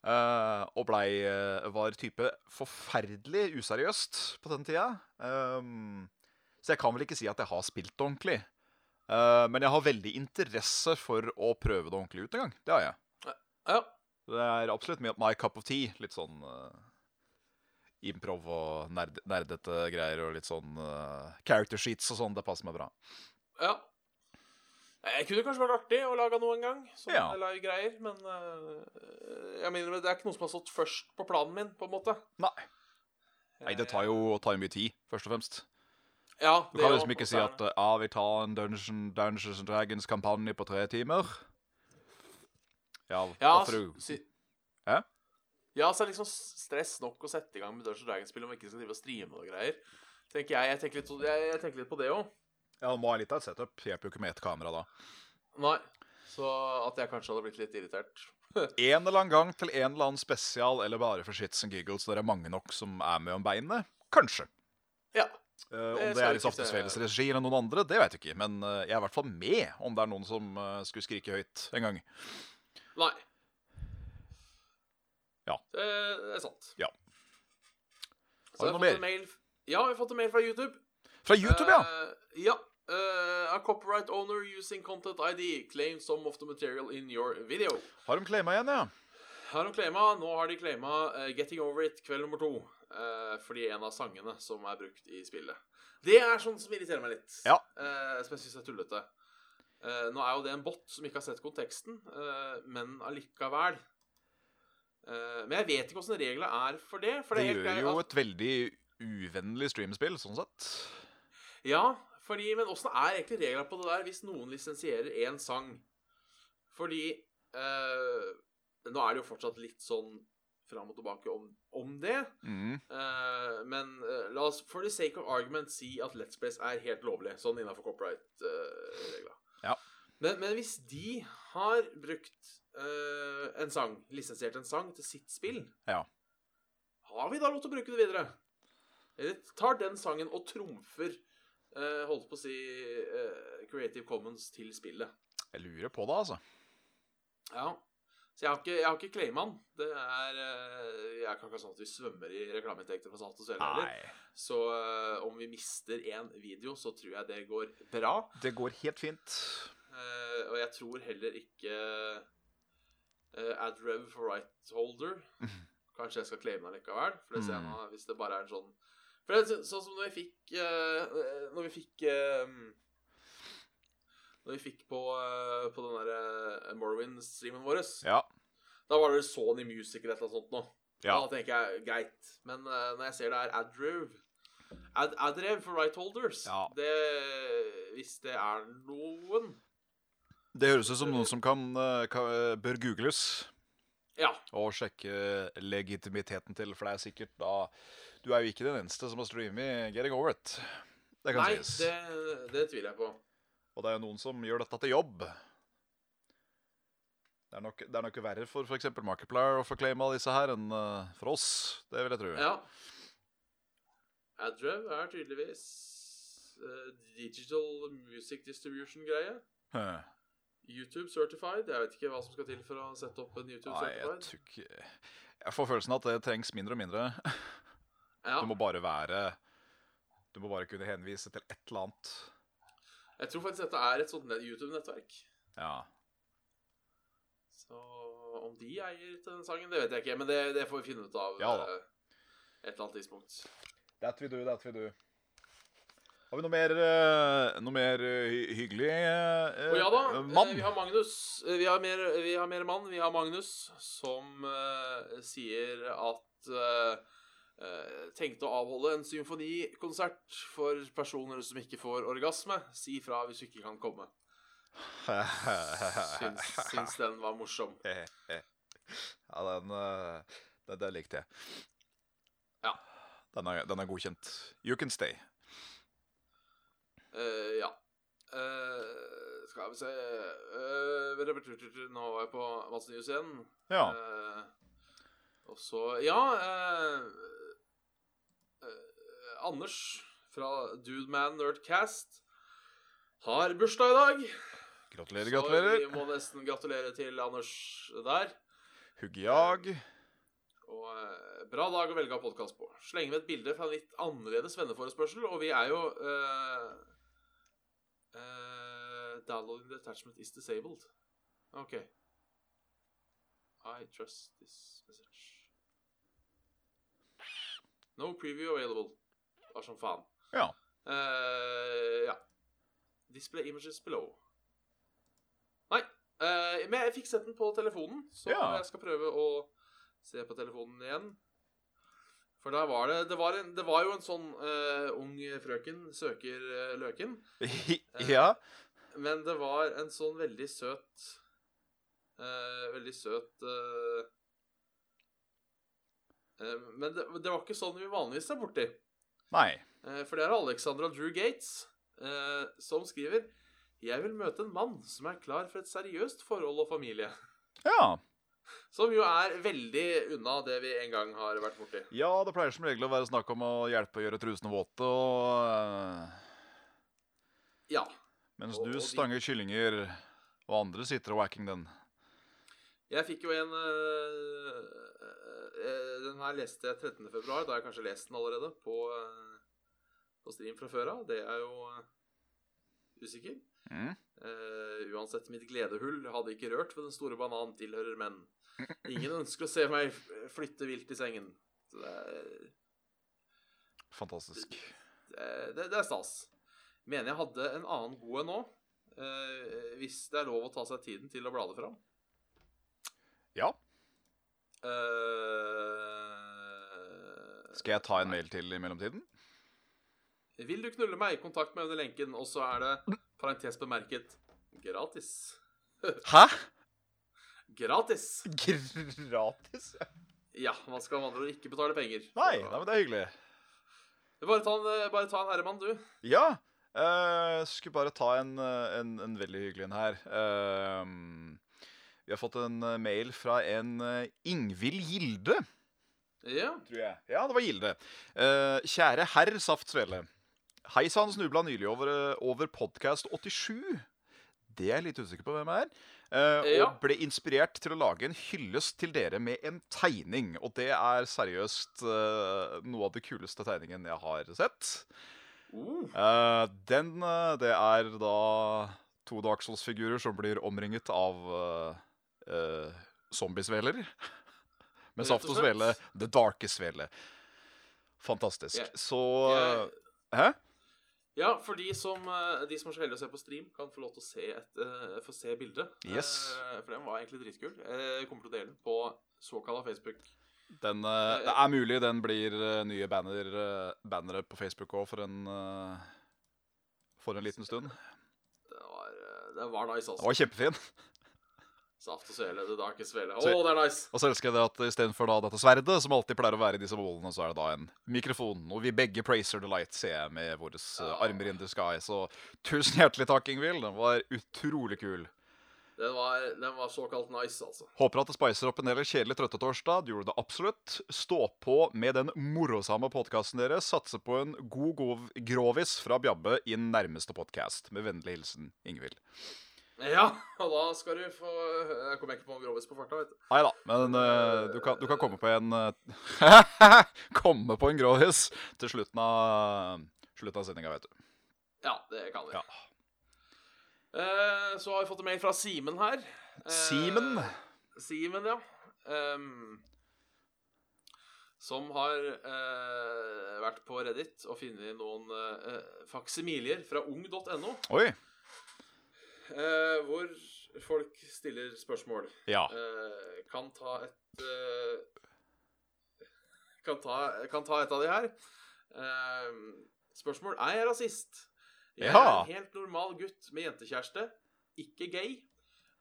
Uh, og blei uh, Var type forferdelig useriøst på den tida. Um, så jeg kan vel ikke si at jeg har spilt ordentlig. Eh, men jeg har veldig interesse for å prøve det ordentlig ut en gang. Det har jeg. ja. Det er absolutt my- my cup of tea. Litt sånn uh, improv og nerd, nerdete greier og litt sånn uh, character sheets og sånn. Det passer meg bra. ja. Jeg kunne kanskje vært artig å lage noe en gang, sånn Ja. live greier, men uh, jeg mener, det er ikke noe som har stått først på planen min, på en måte. Nei. Nei, det tar jo, tar mye tid, først og fremst. Ja, Du kan liksom ikke si at det- uh, ah, vi tar en Dungeons, Dungeons and Dragons-kampanje på tre timer. Ja, Ja, hvorfor du si, Hæ? Ja, så er det liksom stress nok å sette i gang med Dungeons Dragons-spill om vi ikke skal drive og streame og greier. Tenker jeg, jeg, tenker litt, jeg, jeg tenker litt på det òg. Ja, må ha litt av et setup. Hjelper jo ikke med ett kamera da. Nei. Så at jeg kanskje hadde blitt litt irritert. [laughs] En eller annen gang til en eller annen spesial, eller bare for shits and giggles, der det er mange nok som er med om beinet. Kanskje. Ja. Eh, om Det er i Saftesveles regi eller noen andre, det vet jeg ikke. Men uh, jeg er i hvert fall med om det er noen som uh, skulle skrike høyt en gang. Nei. Ja. Det, det er sant. Ja. Så Har du noe mer? mail Ja, vi har fått en mail fra YouTube. Fra YouTube, ja! Ja. A copyright owner using content ID claims some of the material in your video. Har de claima igjen, ja? Har de claima, Nå har de claima 'Getting Over It' kveld nummer to. Eh, fordi en av sangene som er brukt i spillet. Det er sånn som irriterer meg litt. Ja. Uh, som jeg syns er tullete. Uh, nå er jo det en bot som ikke har sett konteksten, men allikevel. Men jeg vet ikke åssen reglene er for det. For Det det, gjør greit jo et veldig uvennlig streamspill, sånn sett. Ja, fordi, men åssen er egentlig reglene på det der hvis noen lisensierer én sang? Fordi Nå er det jo fortsatt litt sånn fram og tilbake om, om det. Mm. Uh, men uh, la oss for the sake of argument si at Let's Plays er helt lovlig, sånn innafor copyright-regla. Ja. men, men hvis de har brukt eh, en sang, lisensiert en sang, til sitt spill, Ja. har vi da lov til å bruke det videre? Eller tar den sangen og trumfer holdt på å si Creative Commons til spillet? Jeg lurer på det, altså. Ja. Så jeg har ikke, jeg har ikke claima den. Det er eh, Jeg kan ikke ha sånn at vi svømmer i reklameinntekter fra Salt og Svele heller. Så uh, om vi mister én video, så tror jeg det går bra. Det går helt fint. Uh, og jeg tror heller ikke uh, AdRev for right holder. [laughs] Kanskje jeg skal claime den likevel. For det ser jeg Mm. nå, hvis det bare er en sånn For det er sånn som når vi fikk Når vi fikk Når vi fikk på, på den der Morrowind-streamen vår, Ja. Da var det Sony Music eller annet sånt noe. ja. Da tenker jeg greit. Men uh, når jeg ser det er Adrew Ad, AdRev for right holders Ja. det, Hvis det er noen Det høres ut som noen som kan, eh, kan eh, bør googles Ja. og sjekke legitimiteten til, for det er sikkert da Du er jo ikke den eneste som har streamet Getting Over It. Det kan Nei, sies. det, det tviler jeg på. Og det er jo noen som gjør dette til jobb. Det er nok, det er nok verre for f.eks. Markiplier å forklame alle disse her enn uh, for oss. Det vil jeg tro. Ja. AdRev er tydeligvis uh, digital music distribution-greie. Huh. YouTube certified. Jeg vet ikke hva som skal til for å sette opp en YouTube Nei, jeg certified. tror ikke Jeg får følelsen at det trengs mindre og mindre. Ja. Du må bare være Du må bare kunne henvise til et eller annet. Jeg tror faktisk dette er et sånt YouTube-nettverk. Ja. Så om de eier til den sangen, det vet jeg ikke. Men det, det får vi finne ut av Ja da. eh, et eller annet tidspunkt. That we do, that we do. Har vi noe mer, eh, noe mer eh, hy hyggelig eh, Og ja da, eh, eh, mann? vi har Magnus. Eh, Vi har mer, vi har mer mann. Vi har Magnus som eh, sier at eh, eh, tenkte å avholde en symfonikonsert for personer som ikke får orgasme. Si fra hvis du ikke kan komme. Syns, syns [laughs] den var morsom. ja, den, eh, den, den likte jeg. Ja. Den er, den er godkjent. You can stay. Uh, ja. Uh, skal vi se uh, Nå var jeg på Mads News igjen. Ja. Og så Ja Anders fra Dudeman Nerdcast har bursdag i dag. Gratulerer, Så gratulerer. vi må nesten gratulere til Anders der. Huggjag. Og eh, Bra dag å velge av podkast på. Slenger med et bilde fra en litt annerledes venneforespørsel, og vi er jo eh, eh, Downloading the attachment is disabled. OK. I trust this message. No preview available. Hva som faen. Ja. Eh, ja. Display images below. Eh, men jeg fikk sett den på telefonen, så Ja. jeg skal prøve å se på telefonen igjen. For der var det Det var, en, det var jo en sånn uh, ung frøken søker uh, løken. [laughs] ja. Men det var en sånn veldig søt Veldig søt Men det, det var ikke sånn vi vanligvis er borti. Nei. For det er Alexandra Drew Gates som skriver Jeg vil møte en mann som er klar for et seriøst forhold og familie. Ja. Som jo er veldig unna det vi en gang har vært borti. ja, det pleier som regel å være snakk om å hjelpe å gjøre trusene våte, og eh, Ja. Mens Og- du og de- stanger kyllinger, og andre sitter og whacking den. Jeg fikk jo en øh, øh, Den her leste jeg 13. februar. Da har jeg kanskje lest den allerede på, øh, på stream fra før av. Det er jo usikker. Mm. Eh, uansett, mitt gledehull hadde ikke rørt ved den store bananen tilhører menn. Ingen ønsker å se meg flytte vilt i sengen. Så det er, Fantastisk. det, er- det, det er stas. Mener jeg hadde en annen god en nå. uh, hvis det er lov å ta seg tiden til å blade fram. Ja. Uh, Skal jeg ta en mail til i mellomtiden? Vil du knulle meg? Kontakt meg under lenken. Og så er det parentes bemerket gratis. [laughs] Hæ? Gratis! Gratis? Ja, man skal med andre ord ikke betale penger. Nei, nei, men det er hyggelig. Bare ta en, eh, bare ta en herremann, du. Ja. Uh, skulle bare ta en, eh, en, en veldig hyggelig en her. Uh, vi har fått en mail fra en Ingvild Gilde, Ja. tror jeg. Ja, det var Gilde. Uh, kjære herr Saft Svele. Hei sann, snubla nylig over, eh, over podkast 87. Det er jeg litt usikker på hvem er. Uh, Ja. Og ble inspirert til å lage en hyllest til dere med en tegning. Og det er seriøst uh, noe av det kuleste tegningen jeg har sett. Uh, den Det er da to Dark Souls-figurer som blir omringet av zombiesveler. [laughs] Med saft og svele. The darke svele. Fantastisk. Yeah. Så jeg, Hæ? Ja, for de som, eh, de som er så heldige å se på stream, kan få lov til å se, et, uh, få se bildet. Yes. Uh, for den var egentlig dritkul. Jeg kommer til å dele den på såkalla Facebook. Den, uh, det er mulig den blir nye banner, bannere på Facebook òg for en For en liten stund. Det var, den var nice, Den Det var kjempefin. Saft og svele, det darkest svele. Å, Så- det er nice! Og så elsker jeg det at istedenfor dette sverdet, som alltid pleier å være i disse målene, så er det da en mikrofon. Og vi begge praiser the light, ser jeg, med våre eh, Ja. armer in the sky. Så tusen hjertelig takk, Ingvild. Den var utrolig kul. Den var, den var såkalt nice, altså. Håper at det spicer opp en del kjedelig trøttetorsdag. Du gjorde det absolutt. Stå på med den morosame podkasten deres. Satse på en god god grovis fra Bjabbe i nærmeste podkast. Med vennlig hilsen Ingvild. Ja, og da skal du få Jeg kommer ikke på en grovis på farta, vet du. Nei da, men uh, du, kan, du kan komme på en eh, [laughs] Komme på en grovis til slutten av Slutten av sendinga, vet du. Ja, det kan vi. Ja. Uh, så har vi fått en mail fra Simen her. Uh, Simen? Simen, ja. Um, som har eh, vært på Reddit og funnet noen faksimilier fra ung.no, Oi. Eh, hvor folk stiller spørsmål. Ja. Eh, kan ta et eh, kan, ta, kan ta et av de her. Eh, spørsmål Er jeg rasist? Jeg Ja. er en helt normal gutt med jentekjæreste, ikke gay,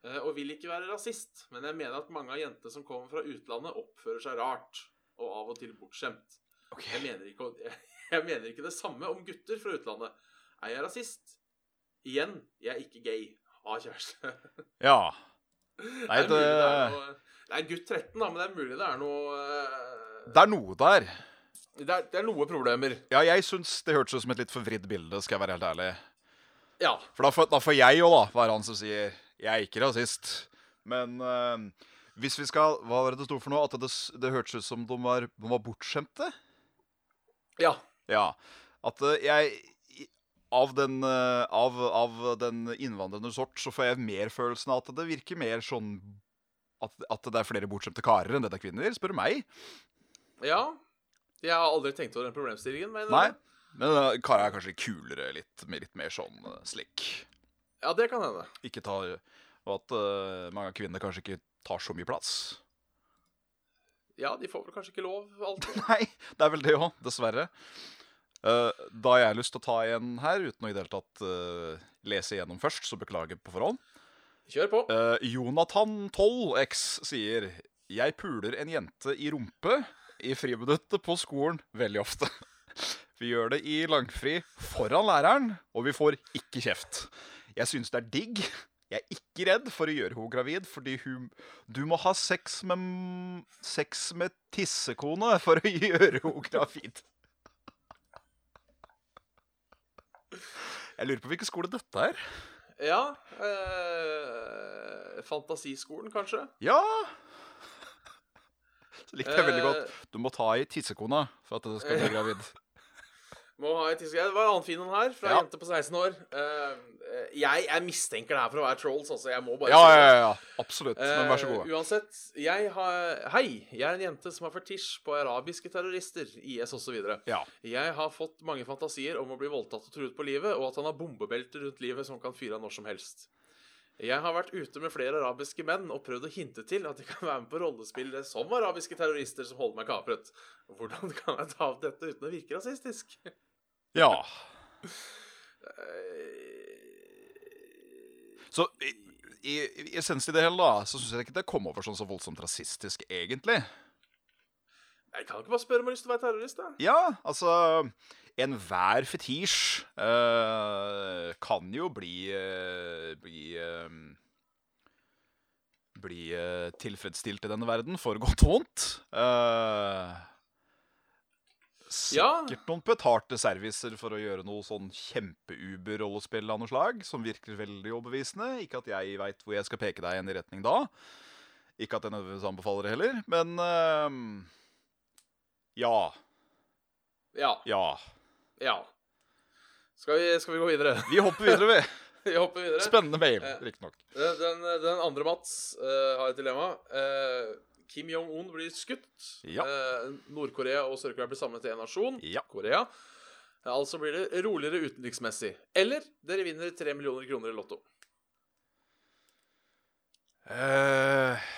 eh, og vil ikke være rasist, men jeg mener at mange av jentene som kommer fra utlandet, oppfører seg rart, og av og til bortskjemt. Okay. Jeg mener ikke, jeg, [laughs] jeg mener ikke det samme om gutter fra utlandet. Er jeg rasist? Igjen, jeg er ikke gay. Har kjæreste. [laughs] Ja. Nei, det er det det er gutt 13, da, men det er mulig det er noe eh, Det er noe der. det, er, det er noe problemer. Ja, jeg syns det hørtes ut som et litt forvridd bilde, skal jeg være helt ærlig. Ja. For da får, da får jeg jo da være han som sier 'jeg er ikke rasist'. Men uh, hvis vi skal Hva var det det sto for noe? At det, det hørtes ut som de var, de var bortskjemte? Ja. Ja. At uh, jeg av den, eh, av, av den innvandrende sort så får jeg mer følelsen av at det virker mer sånn at, at det er flere bortskjemte karer enn det er kvinner, spør du meg. Ja. Jeg har aldri tenkt over den problemstillingen. Men Nei. Men uh, karer er kanskje kulere, litt, litt mer sånn uh, slik. Ja, det kan hende. Ikke ta, og at uh, mange av kvinnene kanskje ikke tar så mye plass. Ja, de får vel kanskje ikke lov alltid. [laughs] Nei, det er vel det òg, dessverre. Eh, da har jeg lyst til å ta en her, uten å i det hele tatt uh, lese igjennom først, så beklager på forhånd. Kjør på. Uh, Jonathan 12X sier Jeg puler en jente i rumpe i friminuttet på skolen veldig ofte. Vi gjør det i langfri foran læreren, og vi får ikke kjeft. Jeg syns det er digg. Jeg er ikke redd for å gjøre henne gravid, fordi hun Du må ha sex med Sex med tissekone for å [laughs] gjøre henne gravid. Jeg lurer på hvilken skole dette er. Ja eh, Fantasiskolen, kanskje? Ja! [laughs] Så likte jeg veldig godt. Eh, Du må ta i tissekona for at du skal bli [laughs] gravid. Må ha et tidsskrift. Det var en annen fin en her, fra Ja. en jente på 16 år. Uh, jeg, jeg mistenker det her for å være trolls, altså. Jeg må bare Ja, det. ja, ja. Absolutt. Men vær så god. god. uansett, jeg har Hei, jeg er en jente som har fetisj på arabiske terrorister, IS osv. Ja. Jeg har fått mange fantasier om å bli voldtatt og truet på livet, og at han har bombebelter rundt livet som kan fyre av når som helst. Jeg har vært ute med flere arabiske menn og prøvd å hinte til at de kan være med på rollespill som arabiske terrorister som holder meg kapret. Hvordan kan jeg ta opp dette uten å virke rasistisk? Ja. Så i, i, i essensen i det hele, da, så syns jeg ikke det kom over sånn så voldsomt rasistisk, egentlig. Jeg kan ikke bare spørre om jeg har lyst til å være terrorist, da. Ja, altså Enhver fetisj uh, kan jo bli uh, Bli uh, Bli tilfredsstilt i denne verden, for godt og vondt. Eh, Ja. sikkert noen betalte servicer for å gjøre noe sånn kjempe-Uber-rollespill av noe slag, som virker veldig overbevisende. Ikke at jeg veit hvor jeg skal peke deg i retning da. Ikke at jeg nødvendigvis anbefaler det heller, men uh, Ja. Ja. Ja. Ja. Skal vi, skal vi gå videre? Vi hopper videre, vi. [laughs] vi hopper videre. Spennende mail, Eh. riktignok. Den, den, andre Mats uh, har et dilemma. Eh, Kim Jong-un blir skutt. Ja. Eh, Nord-Korea og Sør-Korea blir samlet til en nasjon. Ja. Korea. Eh, Altså blir det roligere utenriksmessig. Eller dere vinner tre millioner kroner i Lotto. Eh,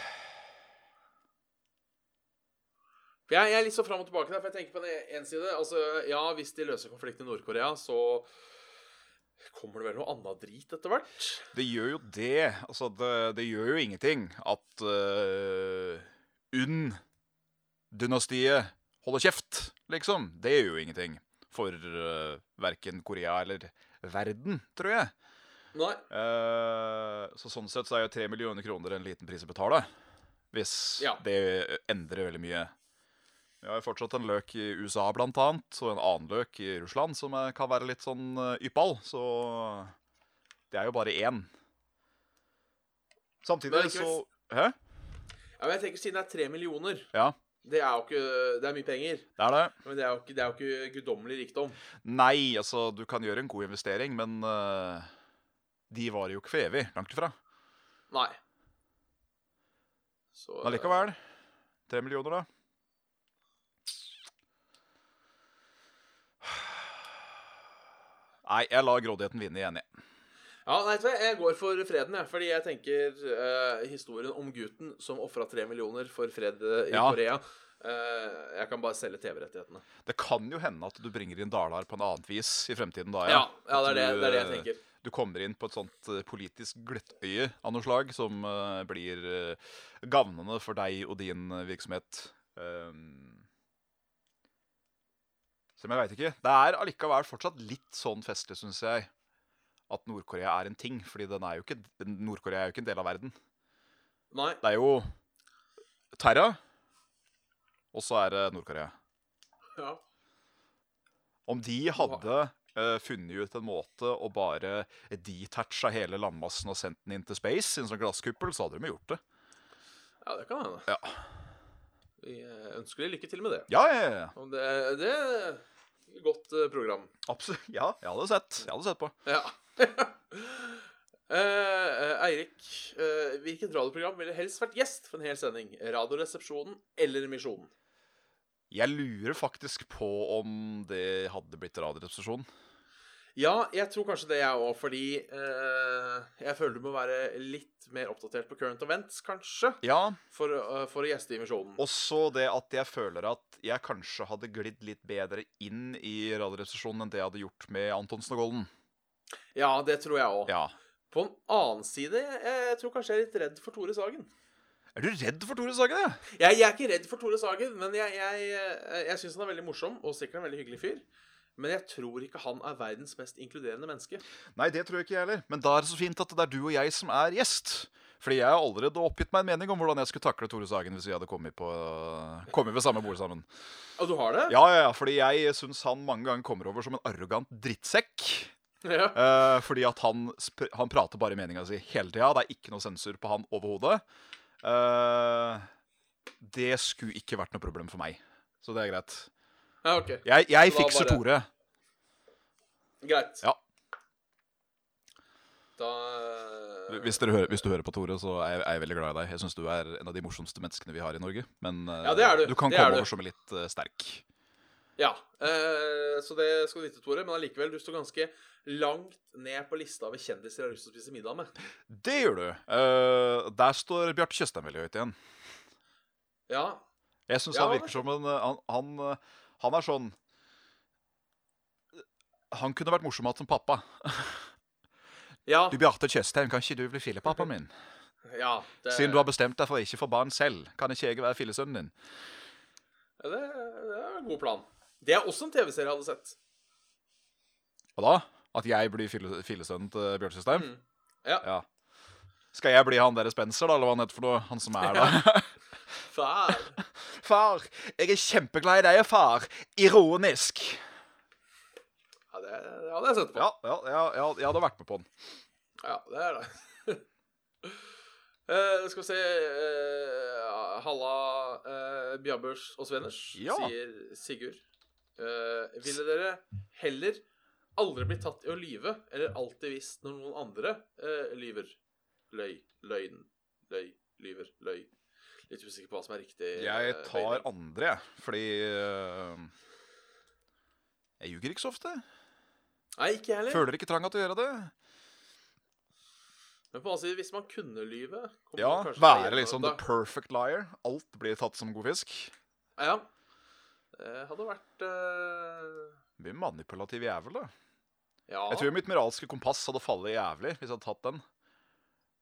jeg er litt så fram og tilbake der, for jeg tenker på den ene side Altså, ja, hvis de løser konflikten i Nord-Korea, så kommer det vel noe annet drit etter hvert? det gjør jo det. Altså, det, det gjør jo ingenting at uh, UNN-dynastiet holder kjeft, liksom. Det gjør jo ingenting for uh, verken Korea eller verden, tror jeg. Nei. Uh, så sånn sett så er jo tre millioner kroner en liten pris å betale. Hvis Ja. det endrer veldig mye. Vi har jo fortsatt en løk i USA blant annet, og en annen løk i Russland som er, kan være litt sånn eh, yppal. Så det er jo bare én. Samtidig så Hæ? Ja, men jeg tenker Siden det er tre millioner Ja, Det er jo ikke Det er mye penger. det er det. Men det er jo ikke, det er jo ikke guddommelig rikdom. Nei, altså, du kan gjøre en god investering, men uh, de varer jo ikke for evig. Langt ifra. Nei. Så Men allikevel. Tre millioner, da. Nei, jeg lar grådigheten vinne igjen, jeg. Ja, nei, jeg går for freden, jeg. Fordi jeg tenker eh, historien om gutten som ofra tre millioner for fred eh, i Ja. Korea eh, Jeg kan bare selge TV-rettighetene. Det kan jo hende at du bringer inn Dalar på en annet vis i fremtiden da, Ja, ja, det, er det, det er det jeg eh, tenker. Du kommer inn på et sånt eh, politisk gløttøye av noe slag som eh, blir uh, gavnende for deg og din eh, virksomhet. Um, som jeg veit ikke. Det er allikevel fortsatt litt sånn festlig, syns jeg, at Nord-Korea er en ting. Fordi Nord-Korea er jo ikke en del av verden. Nei. Det er jo Terra, og så er det Nord-Korea. Ja. Om de hadde uh, funnet ut en måte å bare detacha hele landmassen og sendt den inn til space i en sånn glasskuppel, så hadde de gjort det. ja, det kan hende. Ja, Vi eh, ønsker deg lykke til med det. ja, ja, ja. Det, det er et godt eh, program. absolutt. Ja, jeg hadde sett. Jeg hadde sett på. Ja. [laughs] Eh, Eirik, uh, hvilket radioprogram ville helst vært gjest for en hel sending? Radioresepsjonen eller Misjonen? Jeg lurer faktisk på om det hadde blitt Radioresepsjonen. Ja, jeg tror kanskje det, jeg òg, fordi uh, jeg føler du må være litt mer oppdatert på current events, kanskje, Ja, for, for å gjeste i Misjonen. også det at jeg føler at jeg kanskje hadde glidd litt bedre inn i Radioresepsjonen enn det jeg hadde gjort med Antonsen og Golden. Ja, det tror jeg òg. Ja. På en annen side, jeg, jeg tror kanskje jeg er litt redd for Tore Sagen. Er du redd for Tore Sagen? Ja? Jeg, jeg er ikke redd for Tore Sagen, men jeg, jeg, jeg syns han er veldig morsom, og sikkert en veldig hyggelig fyr. Men jeg tror ikke han er verdens mest inkluderende menneske. Nei, det tror jeg ikke jeg heller. Men da er det så fint at det er du og jeg som er gjest. Fordi jeg har allerede oppgitt meg en mening om hvordan jeg skulle takle Tore Sagen hvis vi hadde kommet, på, kommet ved samme bord sammen. Og du har det? Ja, ja, ja, fordi jeg syns han mange ganger kommer over som en arrogant drittsekk. Ja. Eh, fordi at han, han prater bare meninga si hele tida. Det er ikke noe sensur på han overhodet. Uh, det skulle ikke vært noe problem for meg. Så det er greit. ja, ok. Jeg, jeg fikser bare- Tore. Greit. Ja. Da eh, Hvis, hører, hvis du hører på Tore, så er jeg, er jeg veldig glad i deg. Jeg syns du er en av de morsomste menneskene vi har i Norge. Men uh, Ja, er du. kan Det komme du. over som litt uh, sterk. Ja. eh, så det skal du vite, Tore. Men allikevel, du står ganske langt ned på lista over kjendiser jeg har lyst til å spise middag med. Det gjør du. Eh, der står Bjarte Tjøstheim veldig høyt igjen. Ja. Jeg syns Ja, han virker som en eh, han, han, han er sånn Han kunne vært morsom som pappa. Ja. Du Bjarte Tjøstheim, kan ikke du bli fillepappaen min? ja det, Siden du har bestemt deg for å ikke få barn selv, kan ikke jeg være fillesønnen din? Det, det er en god plan. Det er også en TV-serie jeg hadde sett. Og da? At jeg blir fille, fillesønnen til Bjørn Tjøstheim? Mm. Ja. Ja. Skal jeg bli han der Spencer, da, eller hva han heter for noe? Han som er da? [laughs] [laughs] far. far, jeg er kjempeglad i deg, far. Ironisk. Ja, det, det hadde jeg sett på. Ja, ja, ja, ja jeg hadde vært med på den. Ja, det er det. Uh, [laughs] skal vi se uh, Halla uh, Bjabbers og Svenners, Ja. sier Sigurd. Eh, ville dere heller aldri bli tatt i å lyve, eller alltid visst når noen andre uh, lyver? Løy. Løgn. Løy. Lyver. Løy. Litt usikker på hva som er riktig. Jeg eh, tar uh, andre, jeg. Fordi Jeg ljuger ikke så ofte. Nei, ikke jeg heller. Føler ikke trang til å gjøre det. Men på den side, hvis man kunne lyve Ja, Være liksom the perfect liar. Alt blir tatt som god fisk. Ja. Det hadde vært uh... Mye manipulativ jævel, da. Ja. Jeg tror mitt moralske kompass hadde fallet jævlig hvis jeg hadde tatt den.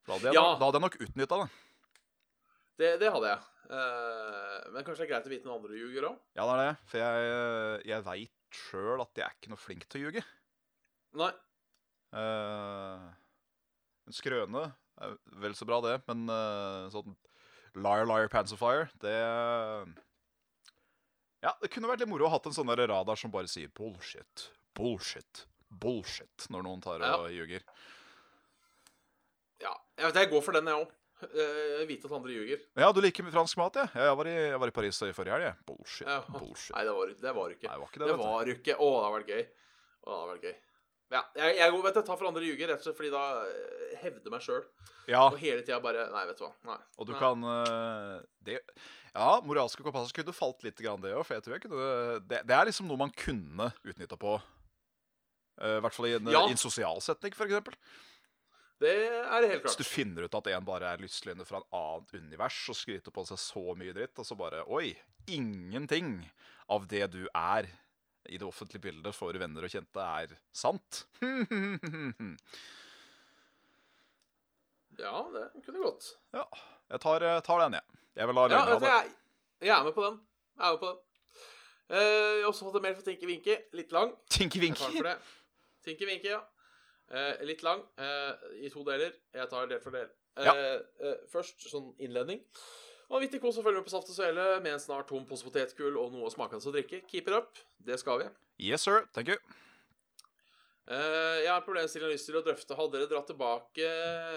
Da hadde jeg, Ja. da hadde jeg nok utnytta det. Det, det hadde jeg. Uh, men kanskje det er greit å vite noen andre ljuger òg? Ja, det er det. For jeg, jeg veit sjøl at jeg er ikke noe flink til å ljuge. Nei. Uh, en skrøne er vel så bra, det, men uh, sånn liar, liar, pants of fire, det Ja, det kunne vært litt moro å ha hatt en sånn der radar som bare sier bullshit, bullshit, bullshit når noen tar og ljuger. Ja, jeg vet jeg går for den, jeg òg. vite at andre ljuger. Ja, du liker fransk mat, ja? Jeg var i, jeg var i Paris i forrige helg. jeg. Bullshit, Ja. bullshit. Nei, det var det var ikke. Nei, det var ikke Det det, var ikke Å, det hadde vært gøy. Å, det hadde vært gøy. Ja, jeg, jeg vet jeg tar for andre ljuger rett og slett fordi da eh, hevder meg sjøl. Ja, Og hele tida bare Nei, vet du hva. Nei. og du Nei. kan eh, det, Ja, moralske kompasser kunne falt litt grann det òg, for jeg tror jeg kunne det, det er liksom noe man kunne utnytta på. eh, I hvert fall i en, Ja. i en sosial setning, f.eks. Det er helt klart. Hvis du finner ut at en bare er lystløgner fra en annet univers og skryter på seg så mye dritt, og så bare Oi, ingenting av det du er i det offentlige bildet for venner og kjente, er sant. Ja, det kunne gått. ja. Jeg tar, eh, tar den, jeg. Jeg vil ha Ja, det. jeg, jeg er med på den. Jeg er med på den. Uh, jeg har også fått en mail fra Tinky Winky. Litt lang. Tinky Jeg Winky. Tinky Winky, ja. Uh, litt lang, Uh, i to deler. Jeg tar del for del. Ja. først sånn innledning. Vanvittig kos å følge med på Saft og Svele med en snart tom pose potetgull og noe smakende å drikke. Keep it up. Det skal vi. Yes, sir. Thank you. Uh, jeg har problemstilling lyst til å drøfte. Hadde dere dratt tilbake,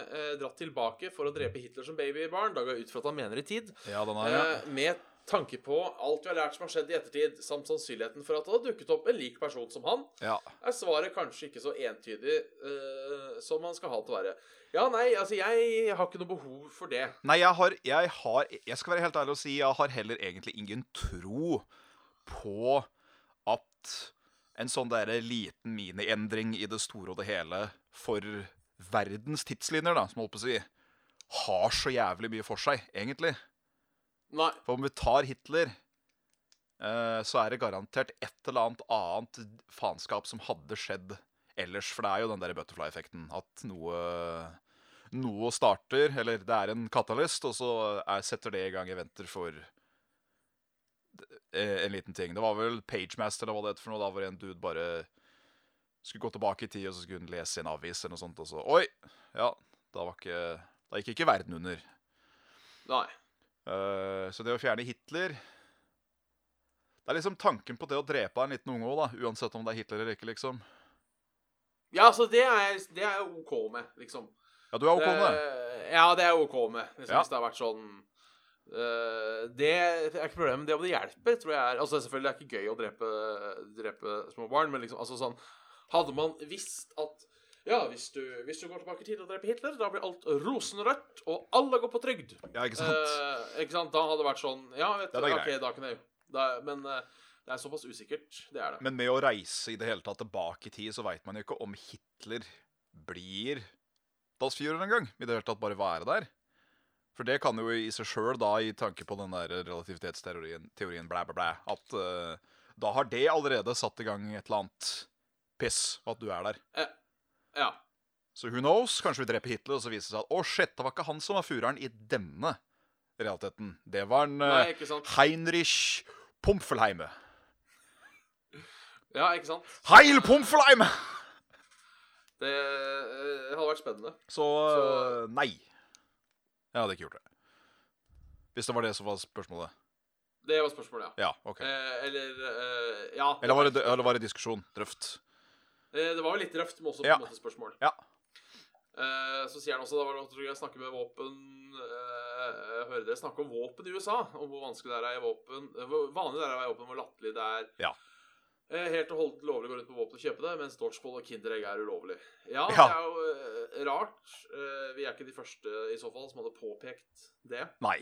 uh, dratt tilbake for å drepe Hitler som babybarn? Da går jeg ut fra at han mener i tid. Ja, den har jeg. Uh, med tanke på alt vi har lært som har skjedd i ettertid, samt sannsynligheten for at det hadde dukket opp en lik person som han, Ja. er svaret kanskje ikke så entydig uh, som man skal ha det til å være. Ja, nei, altså, jeg har ikke noe behov for det. Nei, jeg har, jeg har Jeg skal være helt ærlig og si jeg har heller egentlig ingen tro på at en sånn der liten miniendring i det store og det hele for verdens tidslinjer, da, som holdt på å si, har så jævlig mye for seg, egentlig. Nei. For om vi tar Hitler, eh, så er det garantert et eller annet annet faenskap som hadde skjedd ellers. For det er jo den der butterfly-effekten. At noe, noe starter, eller det er en katalyst, og så er, setter det i gang eventer for eh, en liten ting. Det var vel Pagemaster eller hva det het for noe. Da hvor en dude bare skulle gå tilbake i tid, og så skulle hun lese i en avis eller noe sånt. Og så Oi! Ja, da var ikke Da gikk ikke verden under. Nei. Eh, så det å fjerne Hitler Det er liksom tanken på det å drepe en liten unge òg, da. Uansett om det er Hitler eller ikke, liksom. Ja, altså, det er, jeg- det er OK med, liksom. Ja, du er OK med det? Det- Ja, det er jeg OK med. Liksom, Ja. Hvis det har vært sånn Uh, Det er ikke problemet. Det om det hjelper, tror jeg er Altså, selvfølgelig er det ikke gøy å drepe, drepe små barn, men liksom altså sånn Hadde man visst at ja, hvis du, hvis du går tilbake i tid og dreper Hitler, da blir alt rosenrødt, og alle går på trygd. Ja, ikke sant? Eh, ikke sant? Da hadde det vært sånn Ja, vet du, OK, grei. da kan jeg da, Men eh, det er såpass usikkert. Det er det. Men med å reise i det hele tatt tilbake i tid, så veit man jo ikke om Hitler blir Dalsfjord en gang. I det hele tatt bare være der. For det kan jo i seg sjøl, da, i tanke på den der relativitetsteorien, teorien blæ, blæ, blæ, at eh, da har det allerede satt i gang et eller annet piss, at du er der. Ja. Så who knows? Kanskje vi dreper Hitler, og så viser det seg at å, shit, det var ikke han som var fureren i denne realiteten. Det var en Nei, eh? Heinrich Pomfelheime. Ja, ikke sant? Heil Pomfelheim! Det eh, hadde vært spennende. Så, Så- nei. Jeg hadde ikke gjort det. Hvis det var det som var spørsmålet. Det var spørsmålet, ja. Ja, okay. Eh, eller eh, Ja. Eller var det, eller var det diskusjon? Drøft? Eh, det var jo litt røft, men også på Ja. en måte spørsmål. Ja. Eh, så sier han også da var det jeg snakke med våpen eh, Jeg hører dere snakke om våpen i USA, om hvor vanskelig det er å eie våpen. Hvor vanlig det er å eie våpen, hvor latterlig det er. Ja. Eh, helt og holdent lovlig å gå rundt på våpen og kjøpe det, mens Dodgeball og Kinderegg er ulovlig. Ja, det er jo rart. Vi er ikke de første i så fall som hadde påpekt det. Nei.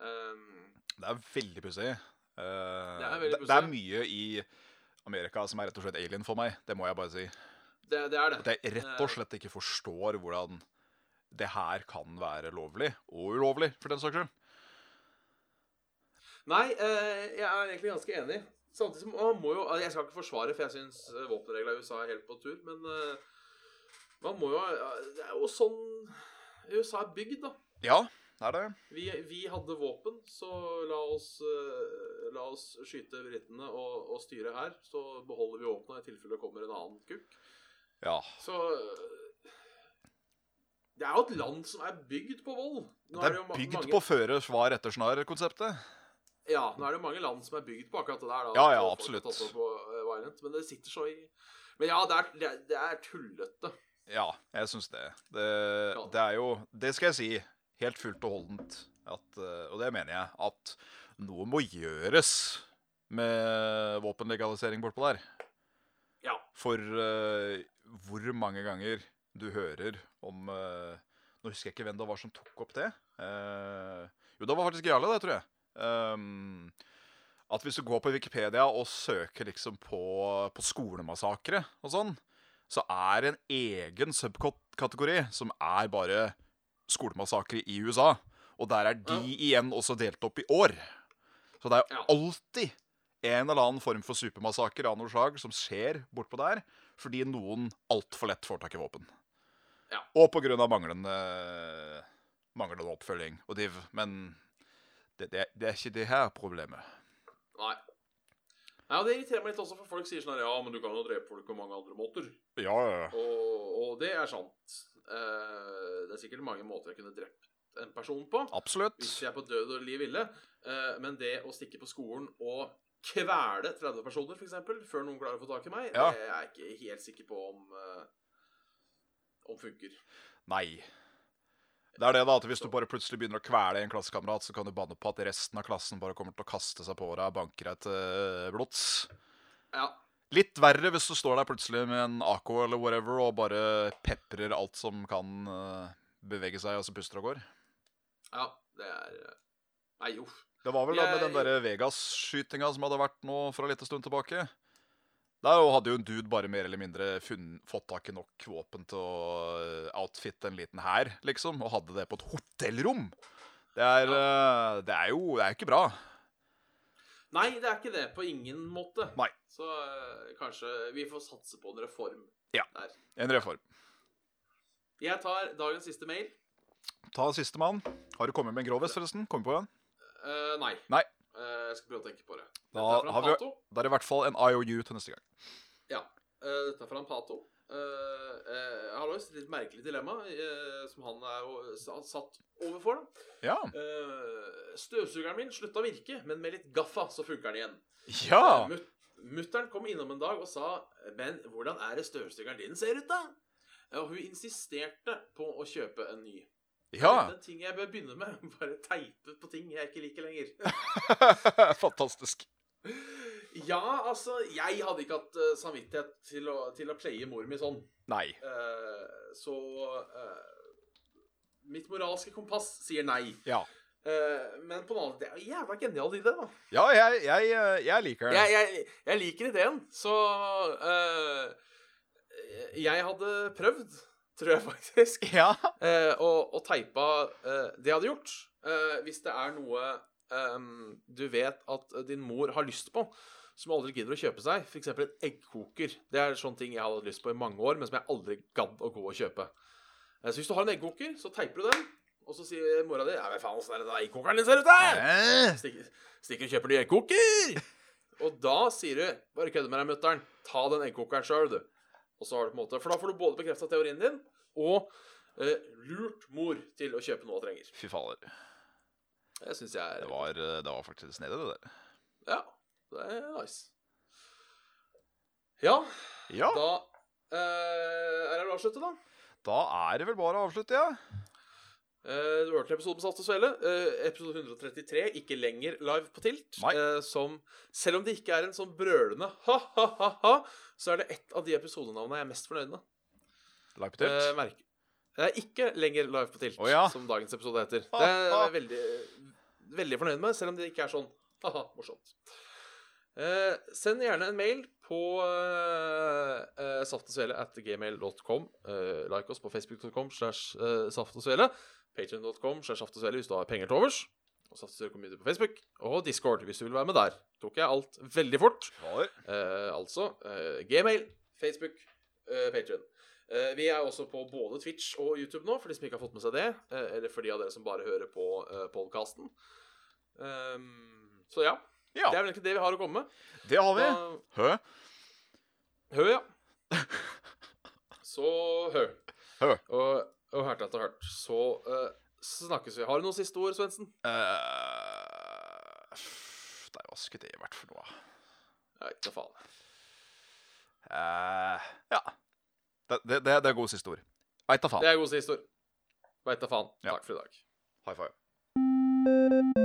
Um, Det er veldig pussig. Uh, Det er veldig det, det er mye i Amerika som er rett og slett alien for meg. Det må jeg bare si. det, det er det. At jeg rett og slett ikke forstår hvordan det her kan være lovlig, og ulovlig, for den saks skyld. Nei, eh, jeg er egentlig ganske enig. Samtidig som man må jo altså, Jeg skal ikke forsvare, for jeg syns våpenreglene i USA er helt på tur, men eh, man må jo Det er jo sånn USA er bygd, da. Ja, det er det. Vi, vi hadde våpen, så la oss, eh, la oss skyte britene og, og styre her. Så beholder vi våpnene i tilfelle det kommer en annen kukk. Ja. Så eh, Det er jo et land som er bygd på vold. Nå Det er, er ma- bygd mange- på føre svar etter snar-konseptet. Ja, nå er det mange land som er bygd på akkurat det der. da. Ja, ja, absolutt. på, eh, Violent, men det sitter så i Men ja, det er, det er, det er tullete. Ja, jeg syns det. det. Ja. Det er jo Det skal jeg si helt fullt og holdent, at, eh, og det mener jeg, at noe må gjøres med våpenlegalisering bortpå der. Ja. For uh, hvor mange ganger du hører om uh, Nå husker jeg ikke hvem det var som tok opp det. Uh, jo, det var faktisk Jarle, det, tror jeg. Um, at hvis du går på Wikipedia og søker liksom på, på skolemassakre og sånn, så er en egen subkategori som er bare skolemassakre i USA. Og der er de igjen også delt opp i år. Så det er alltid en eller annen form for supermassaker av noe slag som skjer bortpå der, fordi noen altfor lett får tak i våpen. Ja. Og av manglende, manglende oppfølging og div. Men det, det, det er ikke det her problemet. Nei. Ja, Det irriterer meg litt også, for folk sier sånn her Ja, men du kan jo drepe folk på mange andre måter. Ja, ja. Og, og det er sant. Eh, det er sikkert mange måter jeg kunne drept en person på. Absolutt. Hvis jeg er på død og liv ville. Eh, men det å stikke på skolen og kvele 30 personer, f.eks., før noen klarer å få tak i meg, Ja. det er jeg ikke helt sikker på om eh, om funker. Nei. Det er det da, at Hvis du bare plutselig begynner å kvele en klassekamerat, så kan du banne på at resten av klassen bare kommer til å kaste seg på deg og banke deg til blods. Ja. Litt verre hvis du står der plutselig med en AK eller whatever og bare peprer alt som kan eh, bevege seg, og så puster og går. Ja, det er eh, Nei, uff. Det var vel da med den derre Vegas-skytinga som hadde vært nå for en liten stund tilbake. Der hadde jo en dude bare mer eller mindre funn, fått tak i nok våpen til å eh, outfitte en liten hær, liksom, og hadde det på et hotellrom. Det er, ja. det er jo det er jo ikke bra. Nei, det er ikke det. På ingen måte. Nei. Så eh, kanskje vi får satse på en reform Ja. der. En reform. Jeg tar dagens siste mail. Ta sistemann. Har du kommet med en grovis, forresten? Kommer på en? Uh, nei. Nei. Uh, jeg skal prøve å tenke på det. Da er vi-. Da er det i hvert fall en IOU til neste gang. Ja. Uh, dette er fra en Pato. Uh, har også et litt merkelig dilemma uh, som han er uh, satt overfor. Ja. Uh, støvsugeren min slutta å virke, men med litt gaffa så funker den igjen. Ja! Mut Mutter'n kom innom en dag og sa Men hvordan er det støvsugeren din ser ut, da? Og hun insisterte på å kjøpe en ny. Ja! Det er ting jeg bør begynne med. [laughs] Bare teipe på ting jeg ikke liker lenger. [laughs] Fantastisk. [laughs] Ja, altså Jeg hadde ikke hatt eh, samvittighet til å, til å pleie mor mi sånn. Nei. Uh, så uh, Mitt moralske kompass sier nei. Ja. Uh, men på en annen det er en jævla genial idé, da. Ja, jeg, jeg, jeg liker det. Jeg, jeg, jeg liker ideen, så Jeg hadde prøvd, tror jeg faktisk, [laughs] Ja. og, og teipa det jeg hadde gjort. Hvis det er noe Um, du vet at din mor har lyst på, som aldri gidder å kjøpe seg, f.eks. en eggkoker. Det er sånne ting jeg hadde lyst på i mange år, men som jeg aldri gadd å gå og kjøpe. Eh, så hvis du har en eggkoker, så teiper du den, og så sier mora di Ja, hva faen åssen er det den eggkokeren din ser ut? Eh, Stikker, stikker og kjøper ny eggkoker! Og da sier du Bare kødder med deg, mutter'n. Ta den eggkokeren sjøl, du. Og så har du på en måte For da får du både bekrefta teorien din og eh, lurt mor til å kjøpe noe hun trenger. Fy fader. Det syns jeg Det er var, eh, det var faktisk snedig, det der. Ja, det er nice. Ja, Ja, da eh, er det å avslutte, da. da er det vel bare å avslutte, ja. Eh, du hørte episoden med Saft og Svele. Eh, episode 133, ikke lenger live på Tilt. Eh, som, selv om det ikke er en sånn brølende ha-ha-ha-ha, så er det ett av de episodenavnene jeg er mest fornøyd med. Live på Eh, tilt. Det er ikke lenger live på Tilt, oh, ja. som dagens episode heter. Det er jeg veldig, veldig fornøyd med, selv om det ikke er sånn ha-ha, morsomt. Eh, send gjerne en mail på eh, uh, saftogsvele at gmail.com. Eh, like oss på facebook.com slash uh, saftogsvele. Patreon.com slash saftogsvele hvis du har penger til overs. Og Saftogsvele Community på Facebook. Og Discord hvis du vil være med der. Tok jeg alt veldig fort. Eh, altså eh, Gmail, Facebook, eh, Patrion. Eh, vi er også på både Twitch og YouTube nå, for de som ikke har fått med seg det. eh, eller for de av dere som bare hører på podkasten. så ja. Ja, Det er vel egentlig det vi har å komme med. det har vi. Da, Hø. hø, ja. [laughs] Så hø. Hø. Og, og hørt etter hørt. Så uh, snakkes vi. Har du noen siste ord, Svendsen? Det Nei, hva skulle det vært for noe? Ikke noe faen. Uh, ja. Det, det, det, er god siste ord. Veit da faen. Det er god siste ord. Veit da faen. Ja. Takk for i dag. High five.